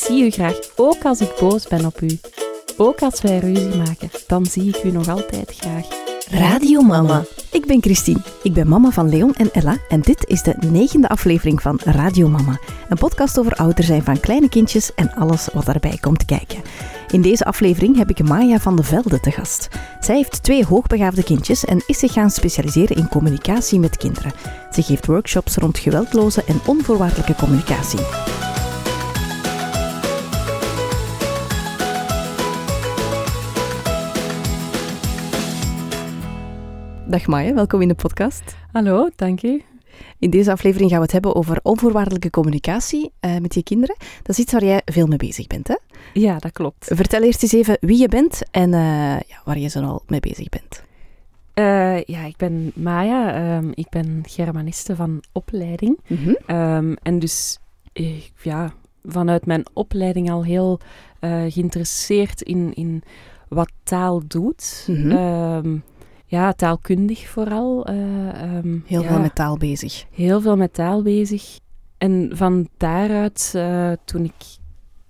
zie u graag, ook als ik boos ben op u. Ook als wij ruzie maken, dan zie ik u nog altijd graag. Radio Mama. Ik ben Christine. Ik ben mama van Leon en Ella en dit is de negende aflevering van Radio Mama. Een podcast over ouder zijn van kleine kindjes en alles wat daarbij komt kijken. In deze aflevering heb ik Maya van de Velde te gast. Zij heeft twee hoogbegaafde kindjes en is zich gaan specialiseren in communicatie met kinderen. Ze geeft workshops rond geweldloze en onvoorwaardelijke communicatie. Dag Maya, welkom in de podcast. Hallo, dank u. In deze aflevering gaan we het hebben over onvoorwaardelijke communicatie uh, met je kinderen. Dat is iets waar jij veel mee bezig bent, hè? Ja, dat klopt. Vertel eerst eens even wie je bent en uh, ja, waar je zo al mee bezig bent. Uh, ja, ik ben Maya. Um, ik ben Germaniste van opleiding. Mm -hmm. um, en dus, ik, ja, vanuit mijn opleiding al heel geïnteresseerd in, in wat taal doet. Mm -hmm. um, ja, taalkundig vooral. Uh, um, heel ja, veel met taal bezig. Heel veel met taal bezig. En van daaruit, uh, toen ik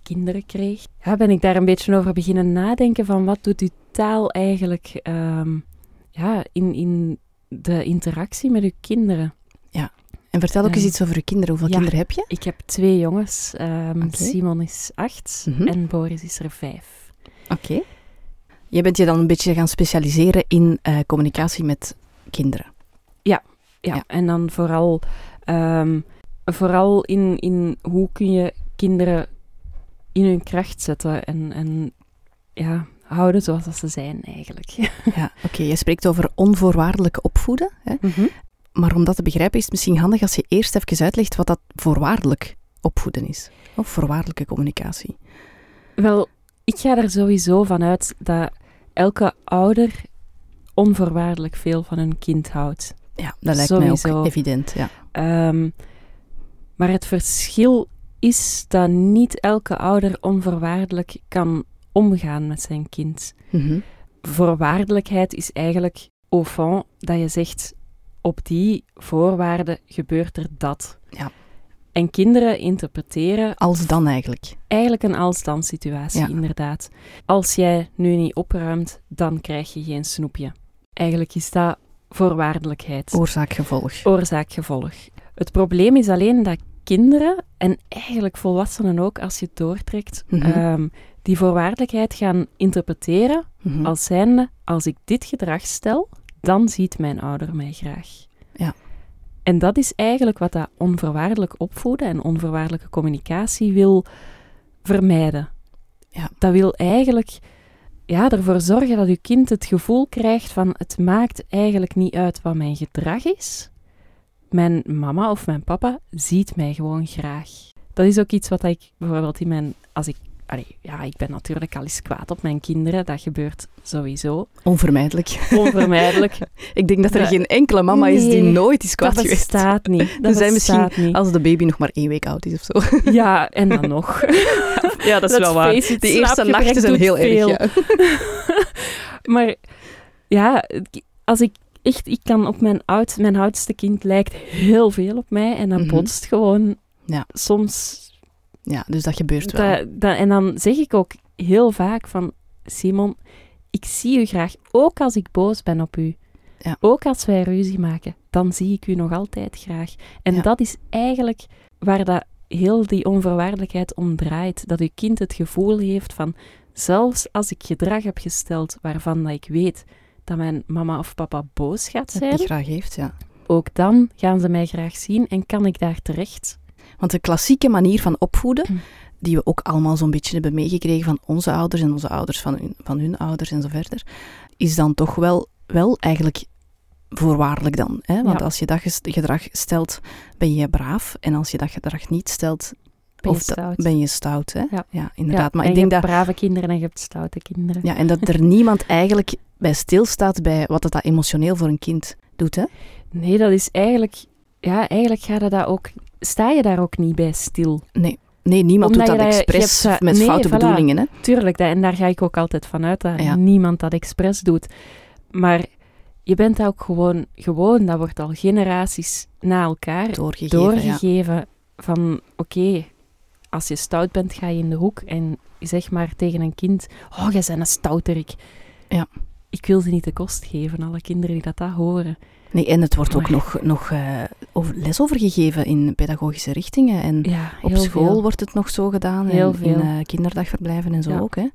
kinderen kreeg, ja, ben ik daar een beetje over beginnen nadenken van wat doet die taal eigenlijk um, ja, in, in de interactie met uw kinderen. Ja, en vertel ook eens iets over uw kinderen. Hoeveel ja, kinderen heb je? Ik heb twee jongens. Um, okay. Simon is acht mm -hmm. en Boris is er vijf. Oké. Okay. Je bent je dan een beetje gaan specialiseren in uh, communicatie met kinderen. Ja, ja. ja. en dan vooral, um, vooral in, in hoe kun je kinderen in hun kracht zetten en, en ja, houden zoals dat ze zijn eigenlijk. ja, oké. Okay. Je spreekt over onvoorwaardelijke opvoeden. Hè? Mm -hmm. Maar om dat te begrijpen is het misschien handig als je eerst even uitlegt wat dat voorwaardelijk opvoeden is. Of voorwaardelijke communicatie. Wel, ik ga er sowieso van uit dat elke ouder onvoorwaardelijk veel van hun kind houdt. Ja, dat lijkt Sowieso. mij ook evident. Ja. Um, maar het verschil is dat niet elke ouder onvoorwaardelijk kan omgaan met zijn kind. Mm -hmm. Voorwaardelijkheid is eigenlijk au fond dat je zegt, op die voorwaarden gebeurt er dat. Ja. En kinderen interpreteren... Als dan eigenlijk. Eigenlijk een als-dan situatie, ja. inderdaad. Als jij nu niet opruimt, dan krijg je geen snoepje. Eigenlijk is dat voorwaardelijkheid. Oorzaak-gevolg. Oorzaak-gevolg. Het probleem is alleen dat kinderen, en eigenlijk volwassenen ook, als je het doortrekt, mm -hmm. um, die voorwaardelijkheid gaan interpreteren mm -hmm. als zijnde, als ik dit gedrag stel, dan ziet mijn ouder mij graag. Ja. En dat is eigenlijk wat dat onvoorwaardelijk opvoeden en onvoorwaardelijke communicatie wil vermijden. Ja. Dat wil eigenlijk ja, ervoor zorgen dat je kind het gevoel krijgt van het maakt eigenlijk niet uit wat mijn gedrag is. Mijn mama of mijn papa ziet mij gewoon graag. Dat is ook iets wat ik bijvoorbeeld in mijn... Als ik Allee, ja, ik ben natuurlijk al eens kwaad op mijn kinderen. Dat gebeurt sowieso. Onvermijdelijk. Onvermijdelijk. ik denk dat er dat, geen enkele mama nee, is die nooit is kwaad dat geweest. Bestaat niet. Dat zijn misschien niet. als de baby nog maar één week oud is of zo. Ja, en dan nog. ja, dat is wel waar. De eerste nachten zijn heel veel. erg. Ja. maar ja, als ik echt, ik kan op mijn oud, mijn oudste kind lijkt heel veel op mij en dat mm -hmm. botst gewoon ja. soms ja, dus dat gebeurt wel. Dat, dat, en dan zeg ik ook heel vaak van... Simon, ik zie u graag, ook als ik boos ben op u. Ja. Ook als wij ruzie maken, dan zie ik u nog altijd graag. En Ja. dat is eigenlijk waar dat heel die onvoorwaardelijkheid om draait. Dat uw kind het gevoel heeft van... Zelfs als ik gedrag heb gesteld waarvan dat ik weet dat mijn mama of papa boos gaat Dat zijn, die graag heeft, ja. ook dan gaan ze mij graag zien en kan ik daar terecht. Want de klassieke manier van opvoeden, Hm. die we ook allemaal zo'n beetje hebben meegekregen van onze ouders en onze ouders van hun, van hun ouders en zo verder, is dan toch wel, wel eigenlijk voorwaardelijk dan. Hè? Want Ja. als je dat gedrag stelt, ben je braaf. En als je dat gedrag niet stelt, Ben je of stout. ben je stout. Hè? Ja. inderdaad. Ja, maar en ik je denk hebt dat, brave kinderen en je hebt stoute kinderen. ja, en dat er niemand eigenlijk bij stilstaat bij wat het dat emotioneel voor een kind doet. Hè? Nee, dat is eigenlijk... Ja, eigenlijk gaat het dat ook... Sta je daar ook niet bij stil. Nee. Nee, niemand Omdat doet je dat je expres dat- met nee, foute voilà. bedoelingen. Hè? Tuurlijk, dat, en daar ga ik ook altijd van uit dat Ja. niemand dat expres doet. Maar je bent dat ook gewoon, gewoon, dat wordt al generaties na elkaar Doorgegeven. ja. doorgegeven van, oké, als je stout bent, ga je in de hoek en zeg maar tegen een kind, oh, jij bent een stouterik. Ja. Ik wil ze niet de kost geven, alle kinderen die dat, dat horen. Nee, en het wordt ook nog, nog over, les over gegeven in pedagogische richtingen. En Ja, op school veel. wordt het nog zo gedaan. Heel en in eh, kinderdagverblijven en zo Ja. ook. Hè.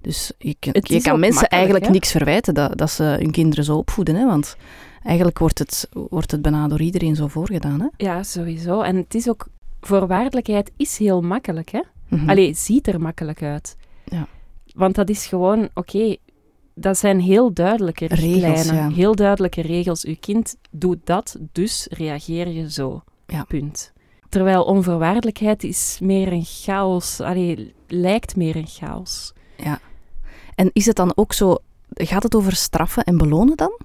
Dus je, Het je kan mensen eigenlijk hè? niks verwijten dat, dat ze hun kinderen zo opvoeden. Hè. Want eigenlijk wordt het, wordt het bijna door iedereen zo voorgedaan. Hè. Ja, sowieso. En het is ook, voorwaardelijkheid is heel makkelijk, hè. Mhm. Allee, ziet er makkelijk uit. Ja. Want dat is gewoon, oké, dat zijn heel duidelijke Regels, ja. Heel duidelijke regels. Uw kind doet dat, dus reageer je zo. Ja. Punt. Terwijl onvoorwaardelijkheid is meer een chaos. Allee, lijkt meer een chaos. En is het dan ook zo, gaat het over straffen en belonen dan?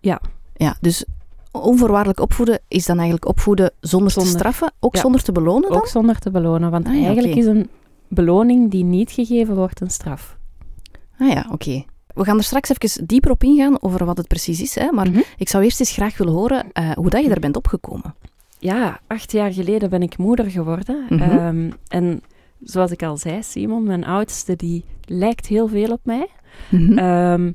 Ja. Ja, dus onvoorwaardelijk opvoeden is dan eigenlijk opvoeden zonder, te straffen, ook Ja. zonder te belonen dan? Ook zonder te belonen. Want Ah ja, eigenlijk is een beloning die niet gegeven wordt een straf. Ah ja, oké. We gaan er straks even dieper op ingaan over wat het precies is. Hè? Maar Mhm. ik zou eerst eens graag willen horen eh, hoe dat je daar bent opgekomen. Ja, acht jaar geleden ben ik moeder geworden. Mhm. Ehm, en zoals ik al zei, Simon, mijn oudste, die lijkt heel veel op mij. Mhm. Ehm,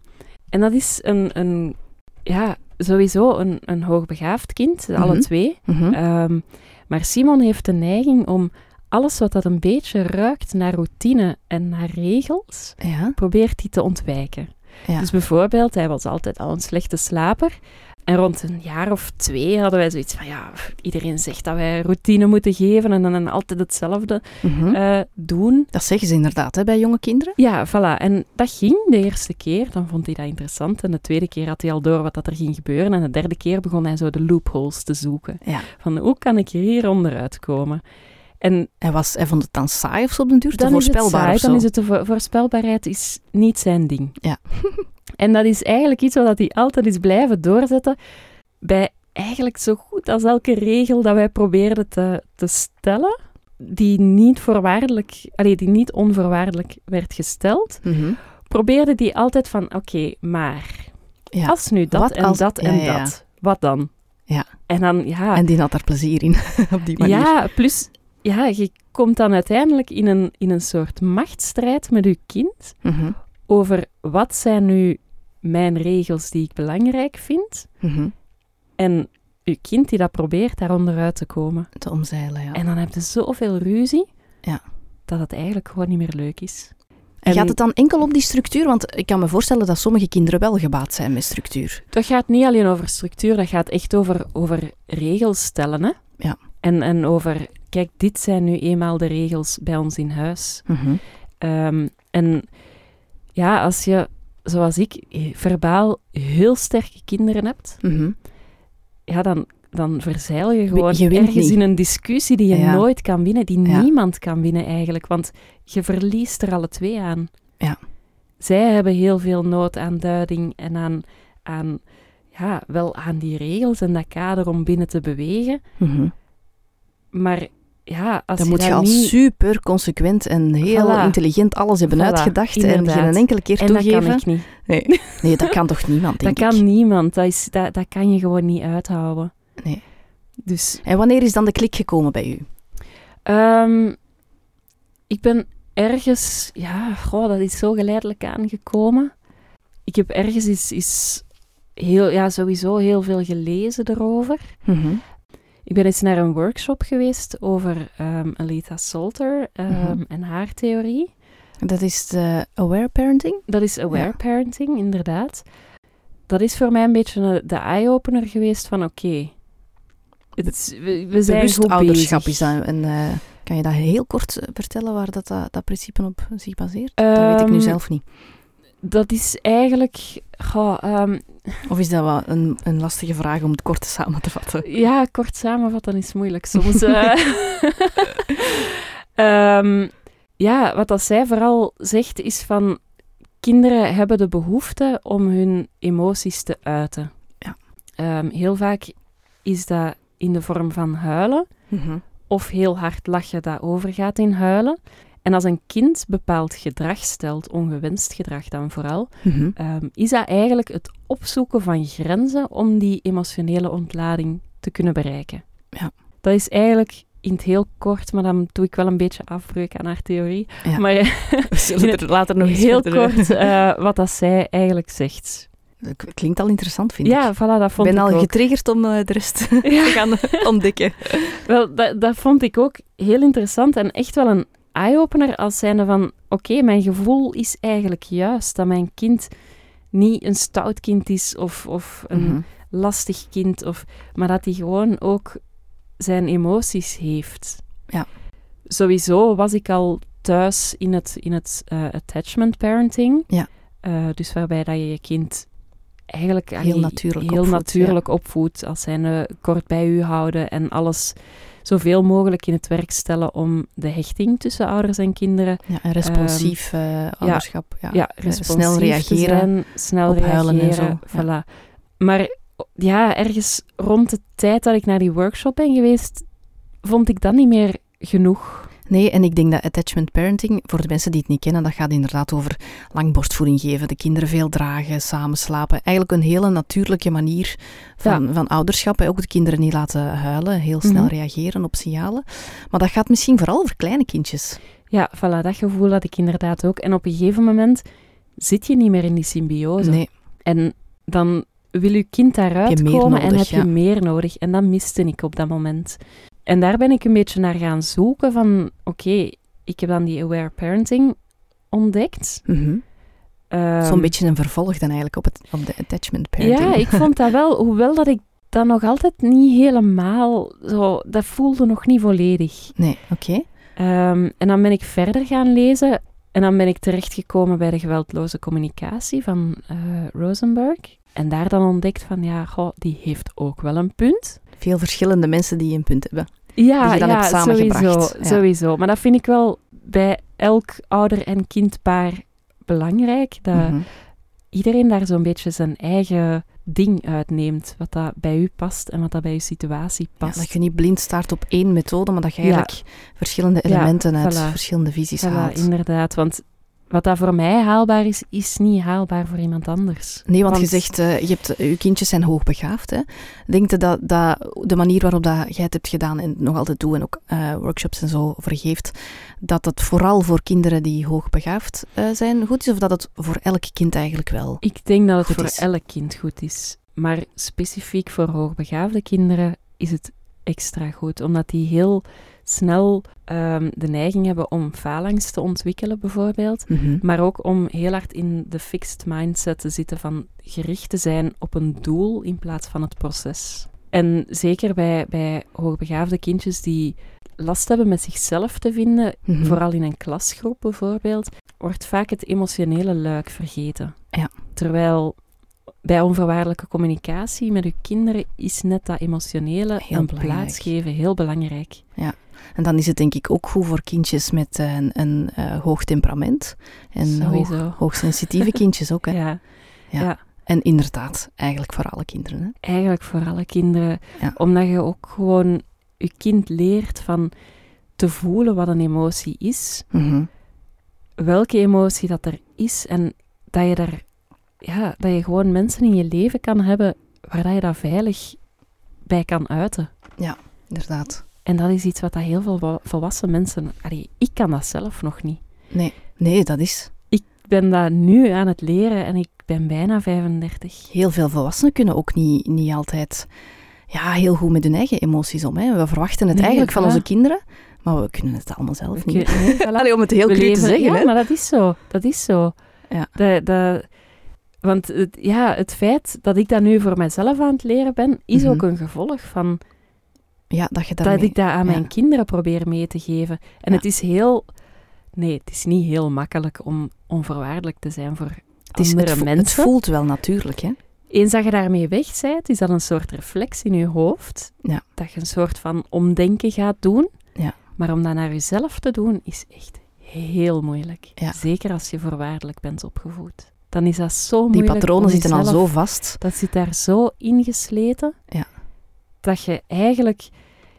en dat is een, een ja, sowieso een, een hoogbegaafd kind, alle twee. Ehm, maar Simon heeft de neiging om alles wat dat een beetje ruikt naar routine en naar regels, ja, probeert hij te ontwijken. ja. Dus bijvoorbeeld, hij was altijd al een slechte slaper. En rond een jaar of twee hadden wij zoiets van, ja, iedereen zegt dat wij routine moeten geven en dan altijd hetzelfde Mhm. eh, doen. Dat zeggen ze inderdaad hè, bij jonge kinderen. Ja, voilà. En dat ging de eerste keer, dan vond hij dat interessant. En de tweede keer had hij al door wat dat er ging gebeuren. En de derde keer begon hij zo de loopholes te zoeken. Ja. Van, hoe kan ik hier onderuit komen? En Hij, was, hij vond het dan saai of zo op den duur, te dan het voorspelbaar saai, of zo. dan is het de vo- voorspelbaarheid is niet zijn ding. Ja. en dat is eigenlijk iets wat hij altijd is blijven doorzetten bij eigenlijk zo goed als elke regel dat wij probeerden te, te stellen, die niet voorwaardelijk, allee, die niet onvoorwaardelijk werd gesteld, Mhm. probeerde die altijd van, oké, maar Ja. als nu dat Wat en als- dat en ja, ja. dat, wat dan? Ja. En dan, ja, En die had daar plezier in, op die manier. ja, plus, ja, je komt dan uiteindelijk in een, in een soort machtsstrijd met je kind Mhm. over wat zijn nu mijn regels die ik belangrijk vind Mhm. en je kind die dat probeert daaronder uit te komen. Te omzeilen, ja. En dan heb je zoveel ruzie Ja. dat het eigenlijk gewoon niet meer leuk is. En gaat het dan enkel op die structuur? Want ik kan me voorstellen dat sommige kinderen wel gebaat zijn met structuur. Dat gaat niet alleen over structuur, dat gaat echt over, over regels stellen. Hè? Ja. En, en over, kijk, dit zijn nu eenmaal de regels bij ons in huis. Mhm. Ehm, en ja, als je, zoals ik, verbaal heel sterke kinderen hebt, Mhm. ja, dan, dan verzeil je gewoon je ergens niet. in een discussie die je Ja. nooit kan winnen, die Ja. niemand kan winnen eigenlijk, want je verliest er alle twee aan. Ja. Zij hebben heel veel nood aan duiding en aan, aan, ja, wel aan die regels en dat kader om binnen te bewegen, Mhm. Maar ja, als Dan je moet je dat al niet... super consequent en heel Voilà. intelligent alles hebben Voilà, uitgedacht en inderdaad. geen enkele keer En dat toegeven. kan ik niet. Nee. nee, dat kan toch niemand, Dat denk kan ik. niemand. Dat, is, dat, dat kan je gewoon niet uithouden. Nee. Dus En wanneer is dan de klik gekomen bij u? ehm, ik ben ergens... Ja, goh, dat is zo geleidelijk aangekomen. Ik heb ergens is, is heel, ja, sowieso heel veel gelezen erover. Mhm. Ik ben eens naar een workshop geweest over ehm Alita Salter ehm, Mhm. en haar theorie. Dat is de aware parenting? Dat is aware Ja. parenting, inderdaad. Dat is voor mij een beetje een- de eye-opener geweest van oké, is- we, we zijn Bewust goed ouderschap bezig. is dat. En, eh, kan je dat heel kort eh, vertellen waar dat, dat, dat principe op zich baseert? dat weet ik nu Ehm, zelf niet. Dat is eigenlijk... goh, Of is dat wel een, een lastige vraag om het kort samen te vatten? ja, kort samenvatten is moeilijk soms. eh. Ehm, ja, wat dat zij vooral zegt is van... Kinderen hebben de behoefte om hun emoties te uiten. Ja. Ehm, heel vaak is dat in de vorm van huilen. Mhm. of heel hard lachen dat overgaat in huilen. En als een kind bepaald gedrag stelt, ongewenst gedrag dan vooral, Mhm. ehm, is dat eigenlijk het opzoeken van grenzen om die emotionele ontlading te kunnen bereiken. Ja. Dat is eigenlijk in het heel kort, maar dan doe ik wel een beetje afbreuk aan haar theorie. Ja. Maar We zullen er later nog eens heel kort eh, wat dat zij eigenlijk zegt. Dat Klinkt al interessant, vind Ja, ik. voilà, dat Ik vond ben ik al ook. getriggerd om eh, de rest te Ja. gaan ontdekken. Wel, dat, dat vond ik ook heel interessant en echt wel een eye-opener als zijnde van, oké, mijn gevoel is eigenlijk juist dat mijn kind niet een stout kind is of, of een Mhm. lastig kind, of, maar dat hij gewoon ook zijn emoties heeft. Ja. Sowieso was ik al thuis in het, in het eh, attachment parenting. Ja. Eh, dus waarbij dat je je kind eigenlijk Heel natuurlijk heel opvoedt, natuurlijk opvoedt. Als zij kort bij u houden en alles zoveel mogelijk in het werk stellen om de hechting tussen ouders en kinderen Ja, een responsief eh, ouderschap. Ja, ja, Eh, snel reageren. zijn, snel op huilen en reageren. zo, Voilà. Maar ja, ergens rond de tijd dat ik naar die workshop ben geweest, vond ik dat niet meer genoeg. Nee, en ik denk dat attachment parenting, voor de mensen die het niet kennen, dat gaat inderdaad over lang borstvoeding geven, de kinderen veel dragen, samen slapen. Eigenlijk een hele natuurlijke manier van, van ouderschap. Ook de kinderen niet laten huilen, heel snel Mhm. reageren op signalen. Maar dat gaat misschien vooral over kleine kindjes. Ja, voilà, dat gevoel had ik inderdaad ook. En op een gegeven moment zit je niet meer in die symbiose. Nee, En dan wil je kind daaruit je komen en heb je ja. meer nodig. En dat miste ik op dat moment. En daar ben ik een beetje naar gaan zoeken van, oké, ik heb dan die aware parenting ontdekt. mhm. Ehm, zo'n beetje een vervolg dan eigenlijk op, het, op de attachment parenting. Ja, ik vond dat wel, hoewel dat ik dat nog altijd niet helemaal zo, dat voelde nog niet volledig. Nee, oké. Ehm, en dan ben ik verder gaan lezen en dan ben ik terechtgekomen bij de geweldloze communicatie van eh, Rosenberg. En daar dan ontdekt van, ja, goh, die heeft ook wel een punt. Veel verschillende mensen die een punt hebben. Ja, Die je dan ja hebt samengebracht, sowieso, ja. sowieso. Maar dat vind ik wel bij elk ouder- en kindpaar belangrijk. Dat Mhm. iedereen daar zo'n beetje zijn eigen ding uitneemt. Wat dat bij u past en wat dat bij uw situatie Ja, past. dat je niet blind staart op één methode, maar dat je Ja. eigenlijk verschillende Ja, elementen uit voilà. verschillende visies Voilà, haalt. inderdaad. Want wat dat voor mij haalbaar is, is niet haalbaar voor iemand anders. Nee, want, je zegt, eh, je, hebt, je kindjes zijn hoogbegaafd. Hè? Denk je dat, dat de manier waarop dat jij het hebt gedaan en nog altijd doet en ook eh, workshops en zo vergeeft, dat het vooral voor kinderen die hoogbegaafd eh, zijn goed is, of dat het voor elk kind eigenlijk wel? Ik denk dat het voor is. elk kind goed is. Maar specifiek voor hoogbegaafde kinderen is het extra goed. Omdat die heel snel ehm, de neiging hebben om faalangst te ontwikkelen, bijvoorbeeld. Mhm. Maar ook om heel hard in de fixed mindset te zitten van gericht te zijn op een doel in plaats van het proces. En zeker bij, bij hoogbegaafde kindjes die last hebben met zichzelf te vinden, Mhm. vooral in een klasgroep bijvoorbeeld, wordt vaak het emotionele luik vergeten. Ja. Terwijl bij onvoorwaardelijke communicatie met uw kinderen is net dat emotionele Heel een plaats geven heel belangrijk. En dan is het denk ik ook goed voor kindjes met eh, een, een eh, hoog temperament. En hoog, Sowieso. hoogsensitieve kindjes ook. Hè? Ja, Ja. ja. En inderdaad, eigenlijk voor alle kinderen. Hè? eigenlijk voor alle kinderen. Ja. Omdat je ook gewoon je kind leert van te voelen wat een emotie is, Mhm. welke emotie dat er is en dat je daar, ja, dat je gewoon mensen in je leven kan hebben waar je dat veilig bij kan uiten. Inderdaad. En dat is iets wat dat heel veel wa- volwassen mensen, allee, ik kan dat zelf nog niet. Nee, nee, dat is. Ik ben dat nu aan het leren en ik ben bijna 35. Heel veel volwassenen kunnen ook niet, niet altijd ja, heel goed met hun eigen emoties om. Hè. We verwachten het Nee, eigenlijk van onze kinderen, maar we kunnen het allemaal zelf We niet. kun- nee, voilà. Allee, om het heel cru te zeggen. Ja, hè. maar dat is zo. Dat is zo. Ja. Want het, ja, het feit dat ik dat nu voor mezelf aan het leren ben, is Mhm. ook een gevolg van Ja, dat je dat ik dat aan ja. mijn kinderen probeer mee te geven. En Ja. het is heel... Nee, het is niet heel makkelijk om onvoorwaardelijk te zijn voor het, is, andere het, mensen. het voelt wel natuurlijk, hè. Eens dat je daarmee weg bent, is dat een soort reflex in je hoofd. Ja. Dat je een soort van omdenken gaat doen. Ja. Maar om dat naar jezelf te doen, is echt heel moeilijk. Ja. Zeker als je voorwaardelijk bent opgevoed. Dan is dat zo Die moeilijk patronen om zitten al zo vast. Dat zit daar zo ingesleten. Ja. Dat je eigenlijk...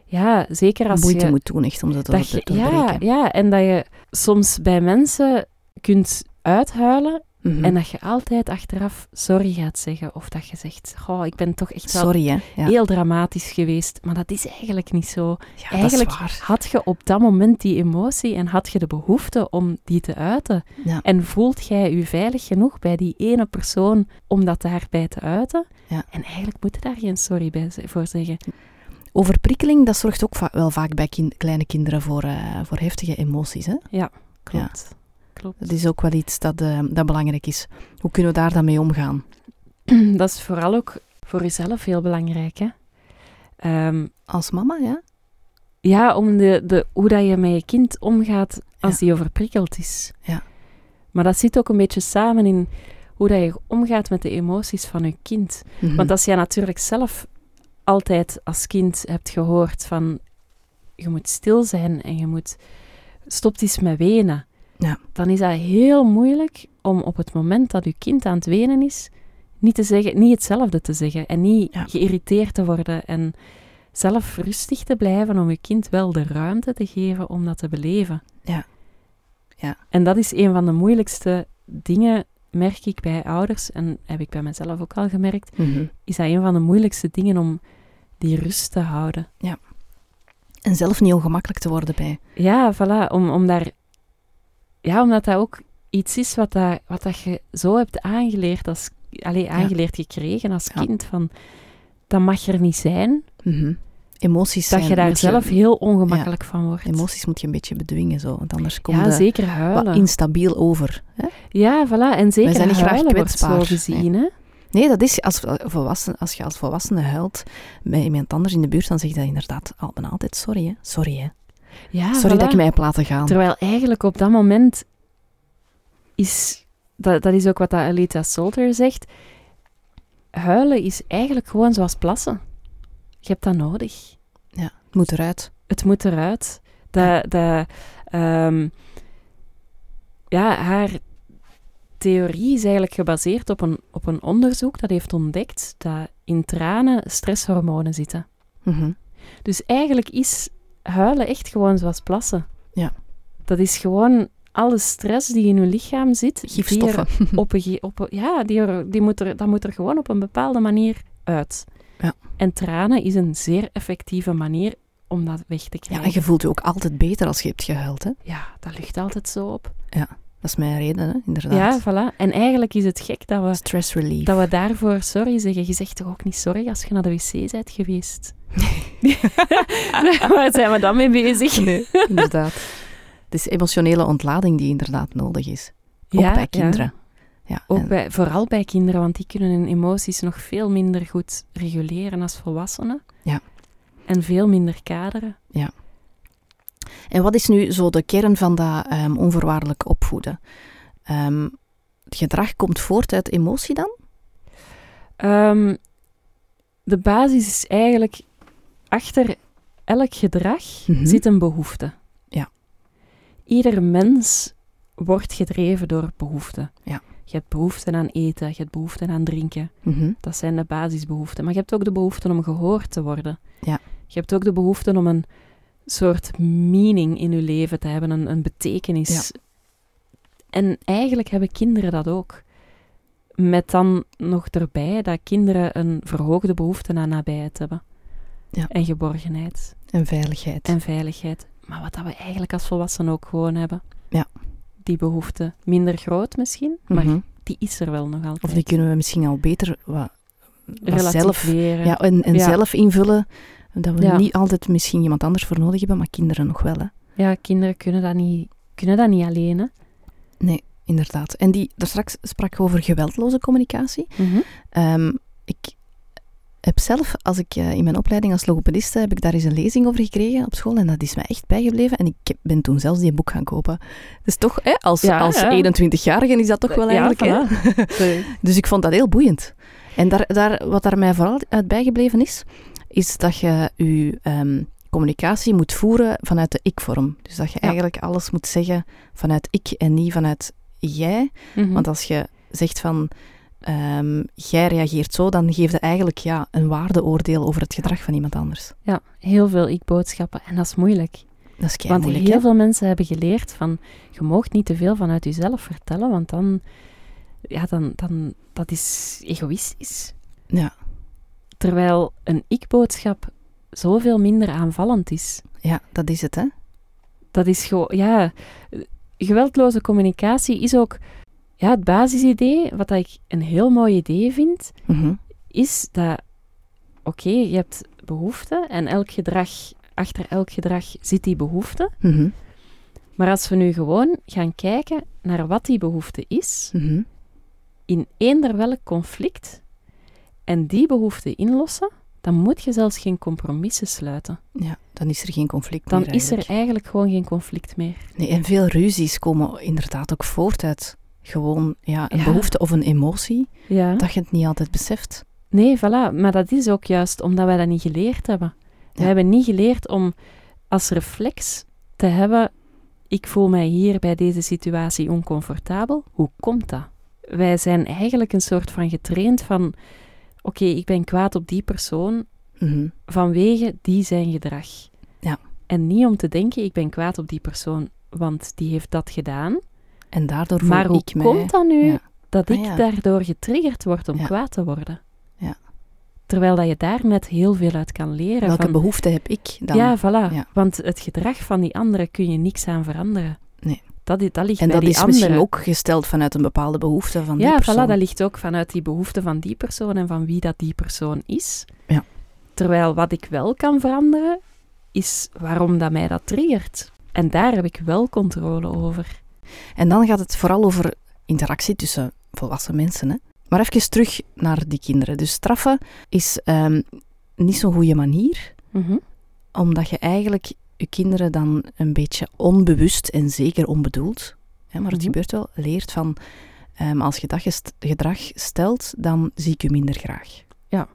Ja, zeker als Moeite je... moet doen echt om dat, dat te je ja, doorbreken. ja, en dat je soms bij mensen kunt uithuilen Mhm. En dat je altijd achteraf sorry gaat zeggen. Of dat je zegt, goh, ik ben toch echt wel Sorry. Ja, heel dramatisch geweest. Maar dat is eigenlijk niet zo. ja eigenlijk had je op dat moment die emotie en had je de behoefte om die te uiten. Ja. En voelt jij je veilig genoeg bij die ene persoon om dat daarbij te uiten? Ja. En eigenlijk moet je daar geen sorry bij voor zeggen. Overprikkeling, dat zorgt ook va- wel vaak bij kleine kinderen voor, eh, voor heftige emoties. Hè? Klopt. Klopt. Dat is ook wel iets dat, eh, dat belangrijk is. Hoe kunnen we daar dan mee omgaan? Dat is vooral ook voor jezelf heel belangrijk. Hè? Ehm, Als mama, ja? ja, om de, de, hoe dat je met je kind omgaat als die overprikkeld is. Ja. Maar dat zit ook een beetje samen in hoe dat je omgaat met de emoties van je kind. Mhm. Want als jij natuurlijk zelf altijd als kind hebt gehoord van je moet stil zijn en je moet stopt eens met wenen, Ja. dan is dat heel moeilijk om op het moment dat je kind aan het wenen is, niet, te zeggen, niet hetzelfde te zeggen en niet Ja. geïrriteerd te worden en zelf rustig te blijven om je kind wel de ruimte te geven om dat te beleven. Ja. Ja. En dat is een van de moeilijkste dingen, merk ik bij ouders, en heb ik bij mezelf ook al gemerkt, Mhm. is dat een van de moeilijkste dingen om die rust te houden. En zelf niet ongemakkelijk te worden bij. Ja, voilà, om, om daar... Ja, omdat dat ook iets is wat, dat, wat dat je zo hebt aangeleerd, als, allee, aangeleerd gekregen als Ja. kind, van dat mag er niet zijn, Mhm. Emoties dat zijn- je daar zelf heel ongemakkelijk van wordt. Emoties moet je een beetje bedwingen, zo, want anders komt ja, je zeker wat huilen. instabiel over. Hè? Ja, voilà, en zeker zijn niet graag huilen wordt zo kwetsbaar. gezien, hè. Nee, dat is als, volwassen, als je als volwassene huilt bij iemand anders in de buurt, dan zeg je dat inderdaad al, bijna altijd sorry, hè. Sorry, hè. Ja, sorry voilà. dat ik mij heb laten gaan. Terwijl eigenlijk op dat moment is... Dat, dat is ook wat dat Alita Salter zegt. Huilen is eigenlijk gewoon zoals plassen. Je hebt dat nodig. Ja, het moet eruit. Het moet eruit. Dat, dat, ehm, ja, haar theorie is eigenlijk gebaseerd op een, op een onderzoek dat heeft ontdekt dat in tranen stresshormonen zitten. Mhm. Dus eigenlijk is huilen echt gewoon zoals plassen. Ja. Dat is gewoon alle stress die in je lichaam zit. Gifstoffen. op een, op een- ja, die, er, die moet er, dat moet er gewoon op een bepaalde manier uit. Ja. En tranen is een zeer effectieve manier om dat weg te Ja, krijgen. en je voelt je ook altijd beter als je hebt gehuild, hè. Ja, dat lucht altijd zo op. Dat is mijn reden, hè, inderdaad. Ja, voilà. En eigenlijk is het gek dat we, Stress relief. dat we daarvoor sorry zeggen. Je zegt toch ook niet sorry als je naar de wc bent geweest? Waar zijn we dan mee bezig? Nee, inderdaad. Het is emotionele ontlading die inderdaad nodig is. Ook Ja, bij ja. kinderen. Ja, Ook en- bij, vooral bij kinderen, want die kunnen hun emoties nog veel minder goed reguleren als volwassenen. Ja. En veel minder kaderen. En wat is nu zo de kern van dat ehm, onvoorwaardelijk opvoeden? Ehm, het gedrag komt voort uit emotie dan? Ehm, de basis is eigenlijk, achter elk gedrag Mhm. zit een behoefte. Ja. Ieder mens wordt gedreven door behoeften. Ja. Je hebt behoefte aan eten, je hebt behoefte aan drinken. Mhm. Dat zijn de basisbehoeften. Maar je hebt ook de behoefte om gehoord te worden. Ja. Je hebt ook de behoefte om een soort meaning in je leven te hebben, een, een betekenis. En eigenlijk hebben kinderen dat ook. Met dan nog erbij dat kinderen een verhoogde behoefte aan nabijheid hebben. Ja. En geborgenheid En veiligheid. en veiligheid. Maar wat dat we eigenlijk als volwassenen ook gewoon hebben. Ja. Die behoefte. Minder groot misschien, maar Mhm. die is er wel nog altijd. Of die kunnen we misschien al beter wat, wat zelf, ja, en, en Ja. zelf invullen. Dat we Ja. niet altijd misschien iemand anders voor nodig hebben, maar kinderen nog wel. Hè? Ja, kinderen kunnen dat niet, kunnen dat niet alleen. Hè? Nee, inderdaad. En die, daar straks sprak je over geweldloze communicatie. Ehm, ik heb zelf, als ik eh, in mijn opleiding als logopediste, heb ik daar eens een lezing over gekregen op school. En dat is mij echt bijgebleven. En ik ben toen zelfs die boek gaan kopen. Dus toch, hè, als, Ja, als ja. 21-jarige is dat toch wel eigenlijk. Ja, voilà. Dus ik vond dat heel boeiend. En daar, daar, wat daar mij vooral uit bijgebleven is, is dat je je ehm, communicatie moet voeren vanuit de ik-vorm. Dus dat je eigenlijk alles moet zeggen vanuit ik en niet vanuit jij. Mhm. Want als je zegt van ehm, jij reageert zo, dan geef je eigenlijk ja, een waardeoordeel over het gedrag van iemand anders. Ja, heel veel ik-boodschappen. En dat is moeilijk. Dat is want heel hè? veel mensen hebben geleerd van... Je moogt niet te veel vanuit jezelf vertellen, want dan... ja, dan, dan dat is egoïstisch. Ja. Terwijl een ik-boodschap zoveel minder aanvallend is. Ja, dat is het, hè? Dat is gewoon, ja, geweldloze communicatie is ook, ja, het basisidee, wat ik een heel mooi idee vind, Mhm. is dat, oké, je hebt behoefte en elk gedrag, achter elk gedrag zit die behoefte. Mhm. Maar als we nu gewoon gaan kijken naar wat die behoefte is, Mhm. in eender welk conflict, en die behoefte inlossen, dan moet je zelfs geen compromissen sluiten. Ja, dan is er geen conflict Dan meer is er eigenlijk. eigenlijk gewoon geen conflict meer. Nee, en veel ruzies komen inderdaad ook voort uit gewoon ja, een Ja. behoefte of een emotie, Ja. dat je het niet altijd beseft. Nee, voilà. Maar dat is ook juist omdat wij dat niet geleerd hebben. We hebben niet geleerd om als reflex te hebben: ik voel mij hier bij deze situatie oncomfortabel. Hoe komt dat? Wij zijn eigenlijk een soort van getraind van: oké, ik ben kwaad op die persoon Mhm. vanwege die zijn gedrag. Ja. En niet om te denken: ik ben kwaad op die persoon, want die heeft dat gedaan. En daardoor voel Maar hoe ik mij... komt dat nu Ja. dat Ah, ik ja. daardoor getriggerd word om Ja. kwaad te worden? Ja. Terwijl dat je daar net heel veel uit kan leren. Welke van, behoefte heb ik dan? Ja, voilà. Ja. Want het gedrag van die anderen kun je niks aan veranderen. Nee. Dat, dat ligt en bij dat die is misschien ook gesteld vanuit een bepaalde behoefte van die ja, persoon. voilà, dat ligt ook vanuit die behoefte van die persoon en van wie dat die persoon is. Ja. Terwijl wat ik wel kan veranderen, is waarom dat mij dat triggert. En daar heb ik wel controle over. En dan gaat het vooral over interactie tussen volwassen mensen. Hè? Maar even terug naar die kinderen. Dus straffen is ehm, niet zo'n goede manier, Mhm. omdat je eigenlijk je kinderen dan een beetje onbewust en zeker onbedoeld, hè, maar het Mhm. gebeurt wel, leert van ehm, als je dat gedrag stelt, dan zie ik je minder graag. Ja.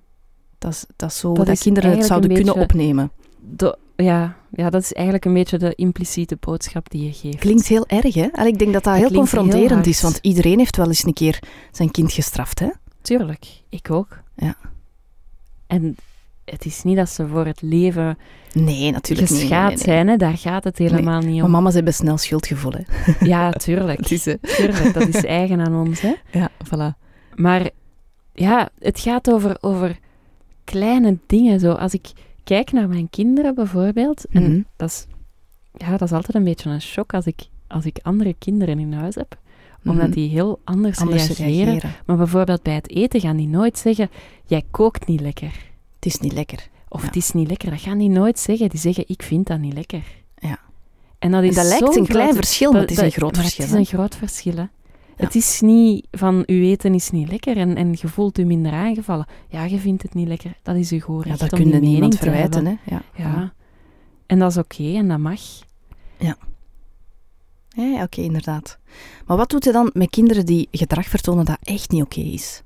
Dat is, dat is zo Dat kinderen het zouden kunnen opnemen. De- ja, ja, dat is eigenlijk een beetje de impliciete boodschap die je geeft. Klinkt heel erg, hè? En ik denk dat dat, Dat heel confronterend is, want iedereen heeft wel eens een keer zijn kind gestraft, hè? Tuurlijk, ik ook. Ja. En het is niet dat ze voor het leven Nee, natuurlijk niet. geschaad Nee, nee, nee. zijn, hè? daar gaat het helemaal niet Maar om. mama's hebben snel schuldgevoel, hè? Ja, tuurlijk. tuurlijk, dat is eigen aan ons. Hè? Ja, voilà. Maar ja, het gaat over, over kleine dingen. Zo. Als ik kijk naar mijn kinderen bijvoorbeeld, en Mhm. dat, is, ja, dat is altijd een beetje een shock als ik, als ik andere kinderen in huis heb, omdat Mhm. die heel anders, Anders reageren. reageren. Maar bijvoorbeeld bij het eten gaan die nooit zeggen, jij kookt niet lekker. Het is niet lekker. Of Ja. het is niet lekker. Dat gaan die nooit zeggen. Die zeggen, ik vind dat niet lekker. Ja. En dat, is En dat lijkt een klein verschil, maar het is een groot verschil. Het is een groot verschil, hè. Het is niet van, uw eten is niet lekker en, en je voelt u minder aangevallen. Ja, je vindt het niet lekker. Dat is uw gewoon Ja, dat kun je niemand te verwijten, hè? Ja. Ja. En dat is oké en dat mag. Ja, ja, oké, inderdaad. Maar wat doet je dan met kinderen die gedrag vertonen dat echt niet oké is?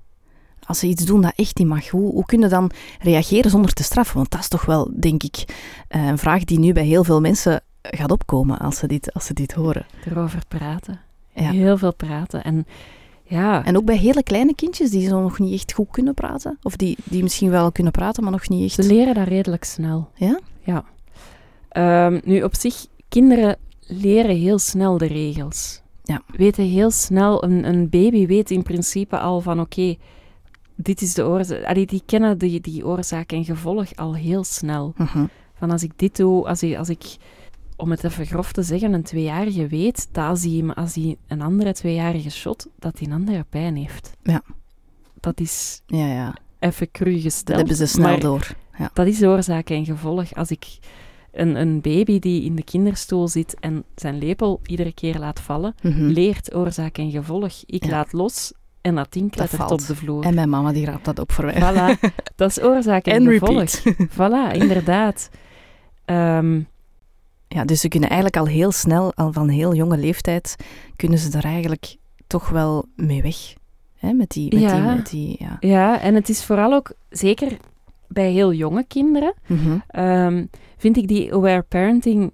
Als ze iets doen dat echt niet mag, hoe, hoe kun je dan reageren zonder te straffen? Want dat is toch wel, denk ik, eh, een vraag die nu bij heel veel mensen gaat opkomen als ze dit, als ze dit horen. Erover praten. Ja. Heel veel praten. En ja, En ook bij hele kleine kindjes die zo nog niet echt goed kunnen praten. Of die, die misschien wel kunnen praten, maar nog niet echt... ze leren dat redelijk snel. Ja? Ja. Ehm, nu, op zich, kinderen leren heel snel de regels. Ja. Weten heel snel, een, een baby weet in principe al van oké, dit is de oorzaak. Allee, die kennen die, die oorzaak en gevolg al heel snel. Mhm. Van als ik dit doe, als ik, als ik om het even grof te zeggen, een tweejarige weet dat als hij, als hij een andere tweejarige shot, dat hij een andere pijn heeft. Ja. Dat is Ja, ja. even cru Dat gesteld. hebben ze snel door. Ja. Dat is oorzaak en gevolg. Als ik een, een baby die in de kinderstoel zit en zijn lepel iedere keer laat vallen, Mhm. leert oorzaak en gevolg. Ik Ja. laat los en dat ding klettert op de vloer. En mijn mama die raapt dat op voor mij. Voilà, dat is oorzaak en, En gevolg. repeat. Voilà, inderdaad. Ehm, Ja, dus ze kunnen eigenlijk al heel snel, al van heel jonge leeftijd, kunnen ze daar eigenlijk toch wel mee weg. Hè? Met die, met Ja. die, met die ja. ja, en het is vooral ook, zeker bij heel jonge kinderen, Mhm. ehm, vind ik die aware parenting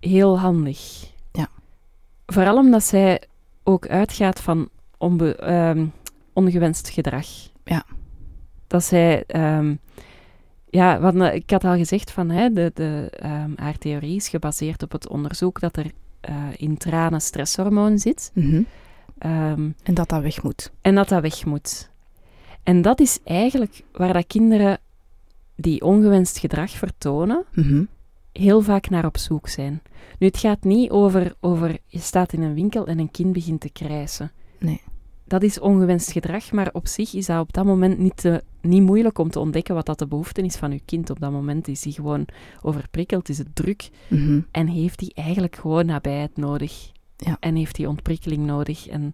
heel handig. Ja. Vooral omdat zij ook uitgaat van onbe- ehm, ongewenst gedrag. Ja. Dat zij... ehm, ja, want, eh, ik had al gezegd van hè, de, de, ehm, haar theorie is gebaseerd op het onderzoek dat er eh, in tranen stresshormoon zit. Mhm. Ehm, En dat dat weg moet. en dat dat weg moet. En dat is eigenlijk waar dat kinderen die ongewenst gedrag vertonen, Mhm. heel vaak naar op zoek zijn. Nu, het gaat niet over, over je staat in een winkel en een kind begint te krijsen. Nee. Dat is ongewenst gedrag, maar op zich is dat op dat moment niet, te, niet moeilijk om te ontdekken wat dat de behoefte is van je kind. Op dat moment is hij gewoon overprikkeld, is het druk Mhm. en heeft hij eigenlijk gewoon nabijheid nodig. Ja. En heeft hij ontprikkeling nodig. En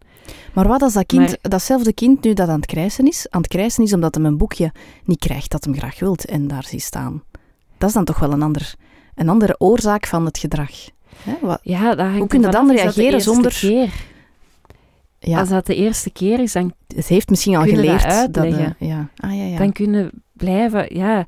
Maar wat als dat kind, Maar- datzelfde kind nu dat aan het krijsen is, aan het krijsen is omdat hij een boekje niet krijgt dat hem graag wilt en daar ziet staan. Dat is dan toch wel een, ander, een andere oorzaak van het gedrag. Hè? Wat, ja, dat Hoe kun je dan dat reageren zonder- Keer. Ja, Als dat de eerste keer is, dan het heeft misschien al dat geleerd. dat, eh, ja. Ah, ja, ja. dan kunnen blijven. Ja,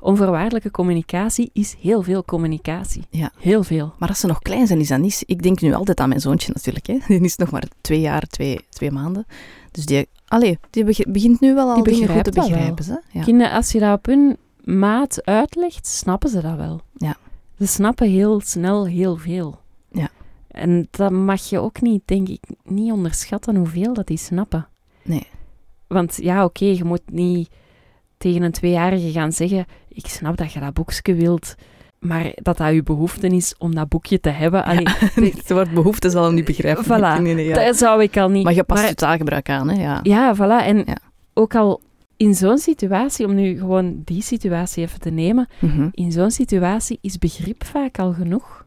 onvoorwaardelijke communicatie is heel veel communicatie. Ja. Heel veel. Maar als ze nog klein zijn, is dat niet... Ik denk nu altijd aan mijn zoontje natuurlijk. Hè. Die is nog maar twee jaar, twee, twee maanden. Dus die, allee, die beg- begint nu wel al Die dingen goed te begrijpen. Hè? Ja. Kinderen, als je dat op hun maat uitlegt, snappen ze dat wel. Ja. Ze snappen heel snel heel veel. Ja. En dat mag je ook niet, denk ik, niet onderschatten hoeveel dat die snappen. Nee. Want ja, oké, je moet niet tegen een tweejarige gaan zeggen: Ik snap dat je dat boekje wilt, maar dat dat je behoefte is om dat boekje te hebben. Allee, Het woord behoefte zal hem niet begrijpen. Voilà. Nee, nee, ja. Dat zou ik al niet. Maar je past Maar- je taalgebruik aan, hè? Ja. Ja, voilà. En Ja. ook al in zo'n situatie, om nu gewoon die situatie even te nemen, Mhm. in zo'n situatie is begrip vaak al genoeg.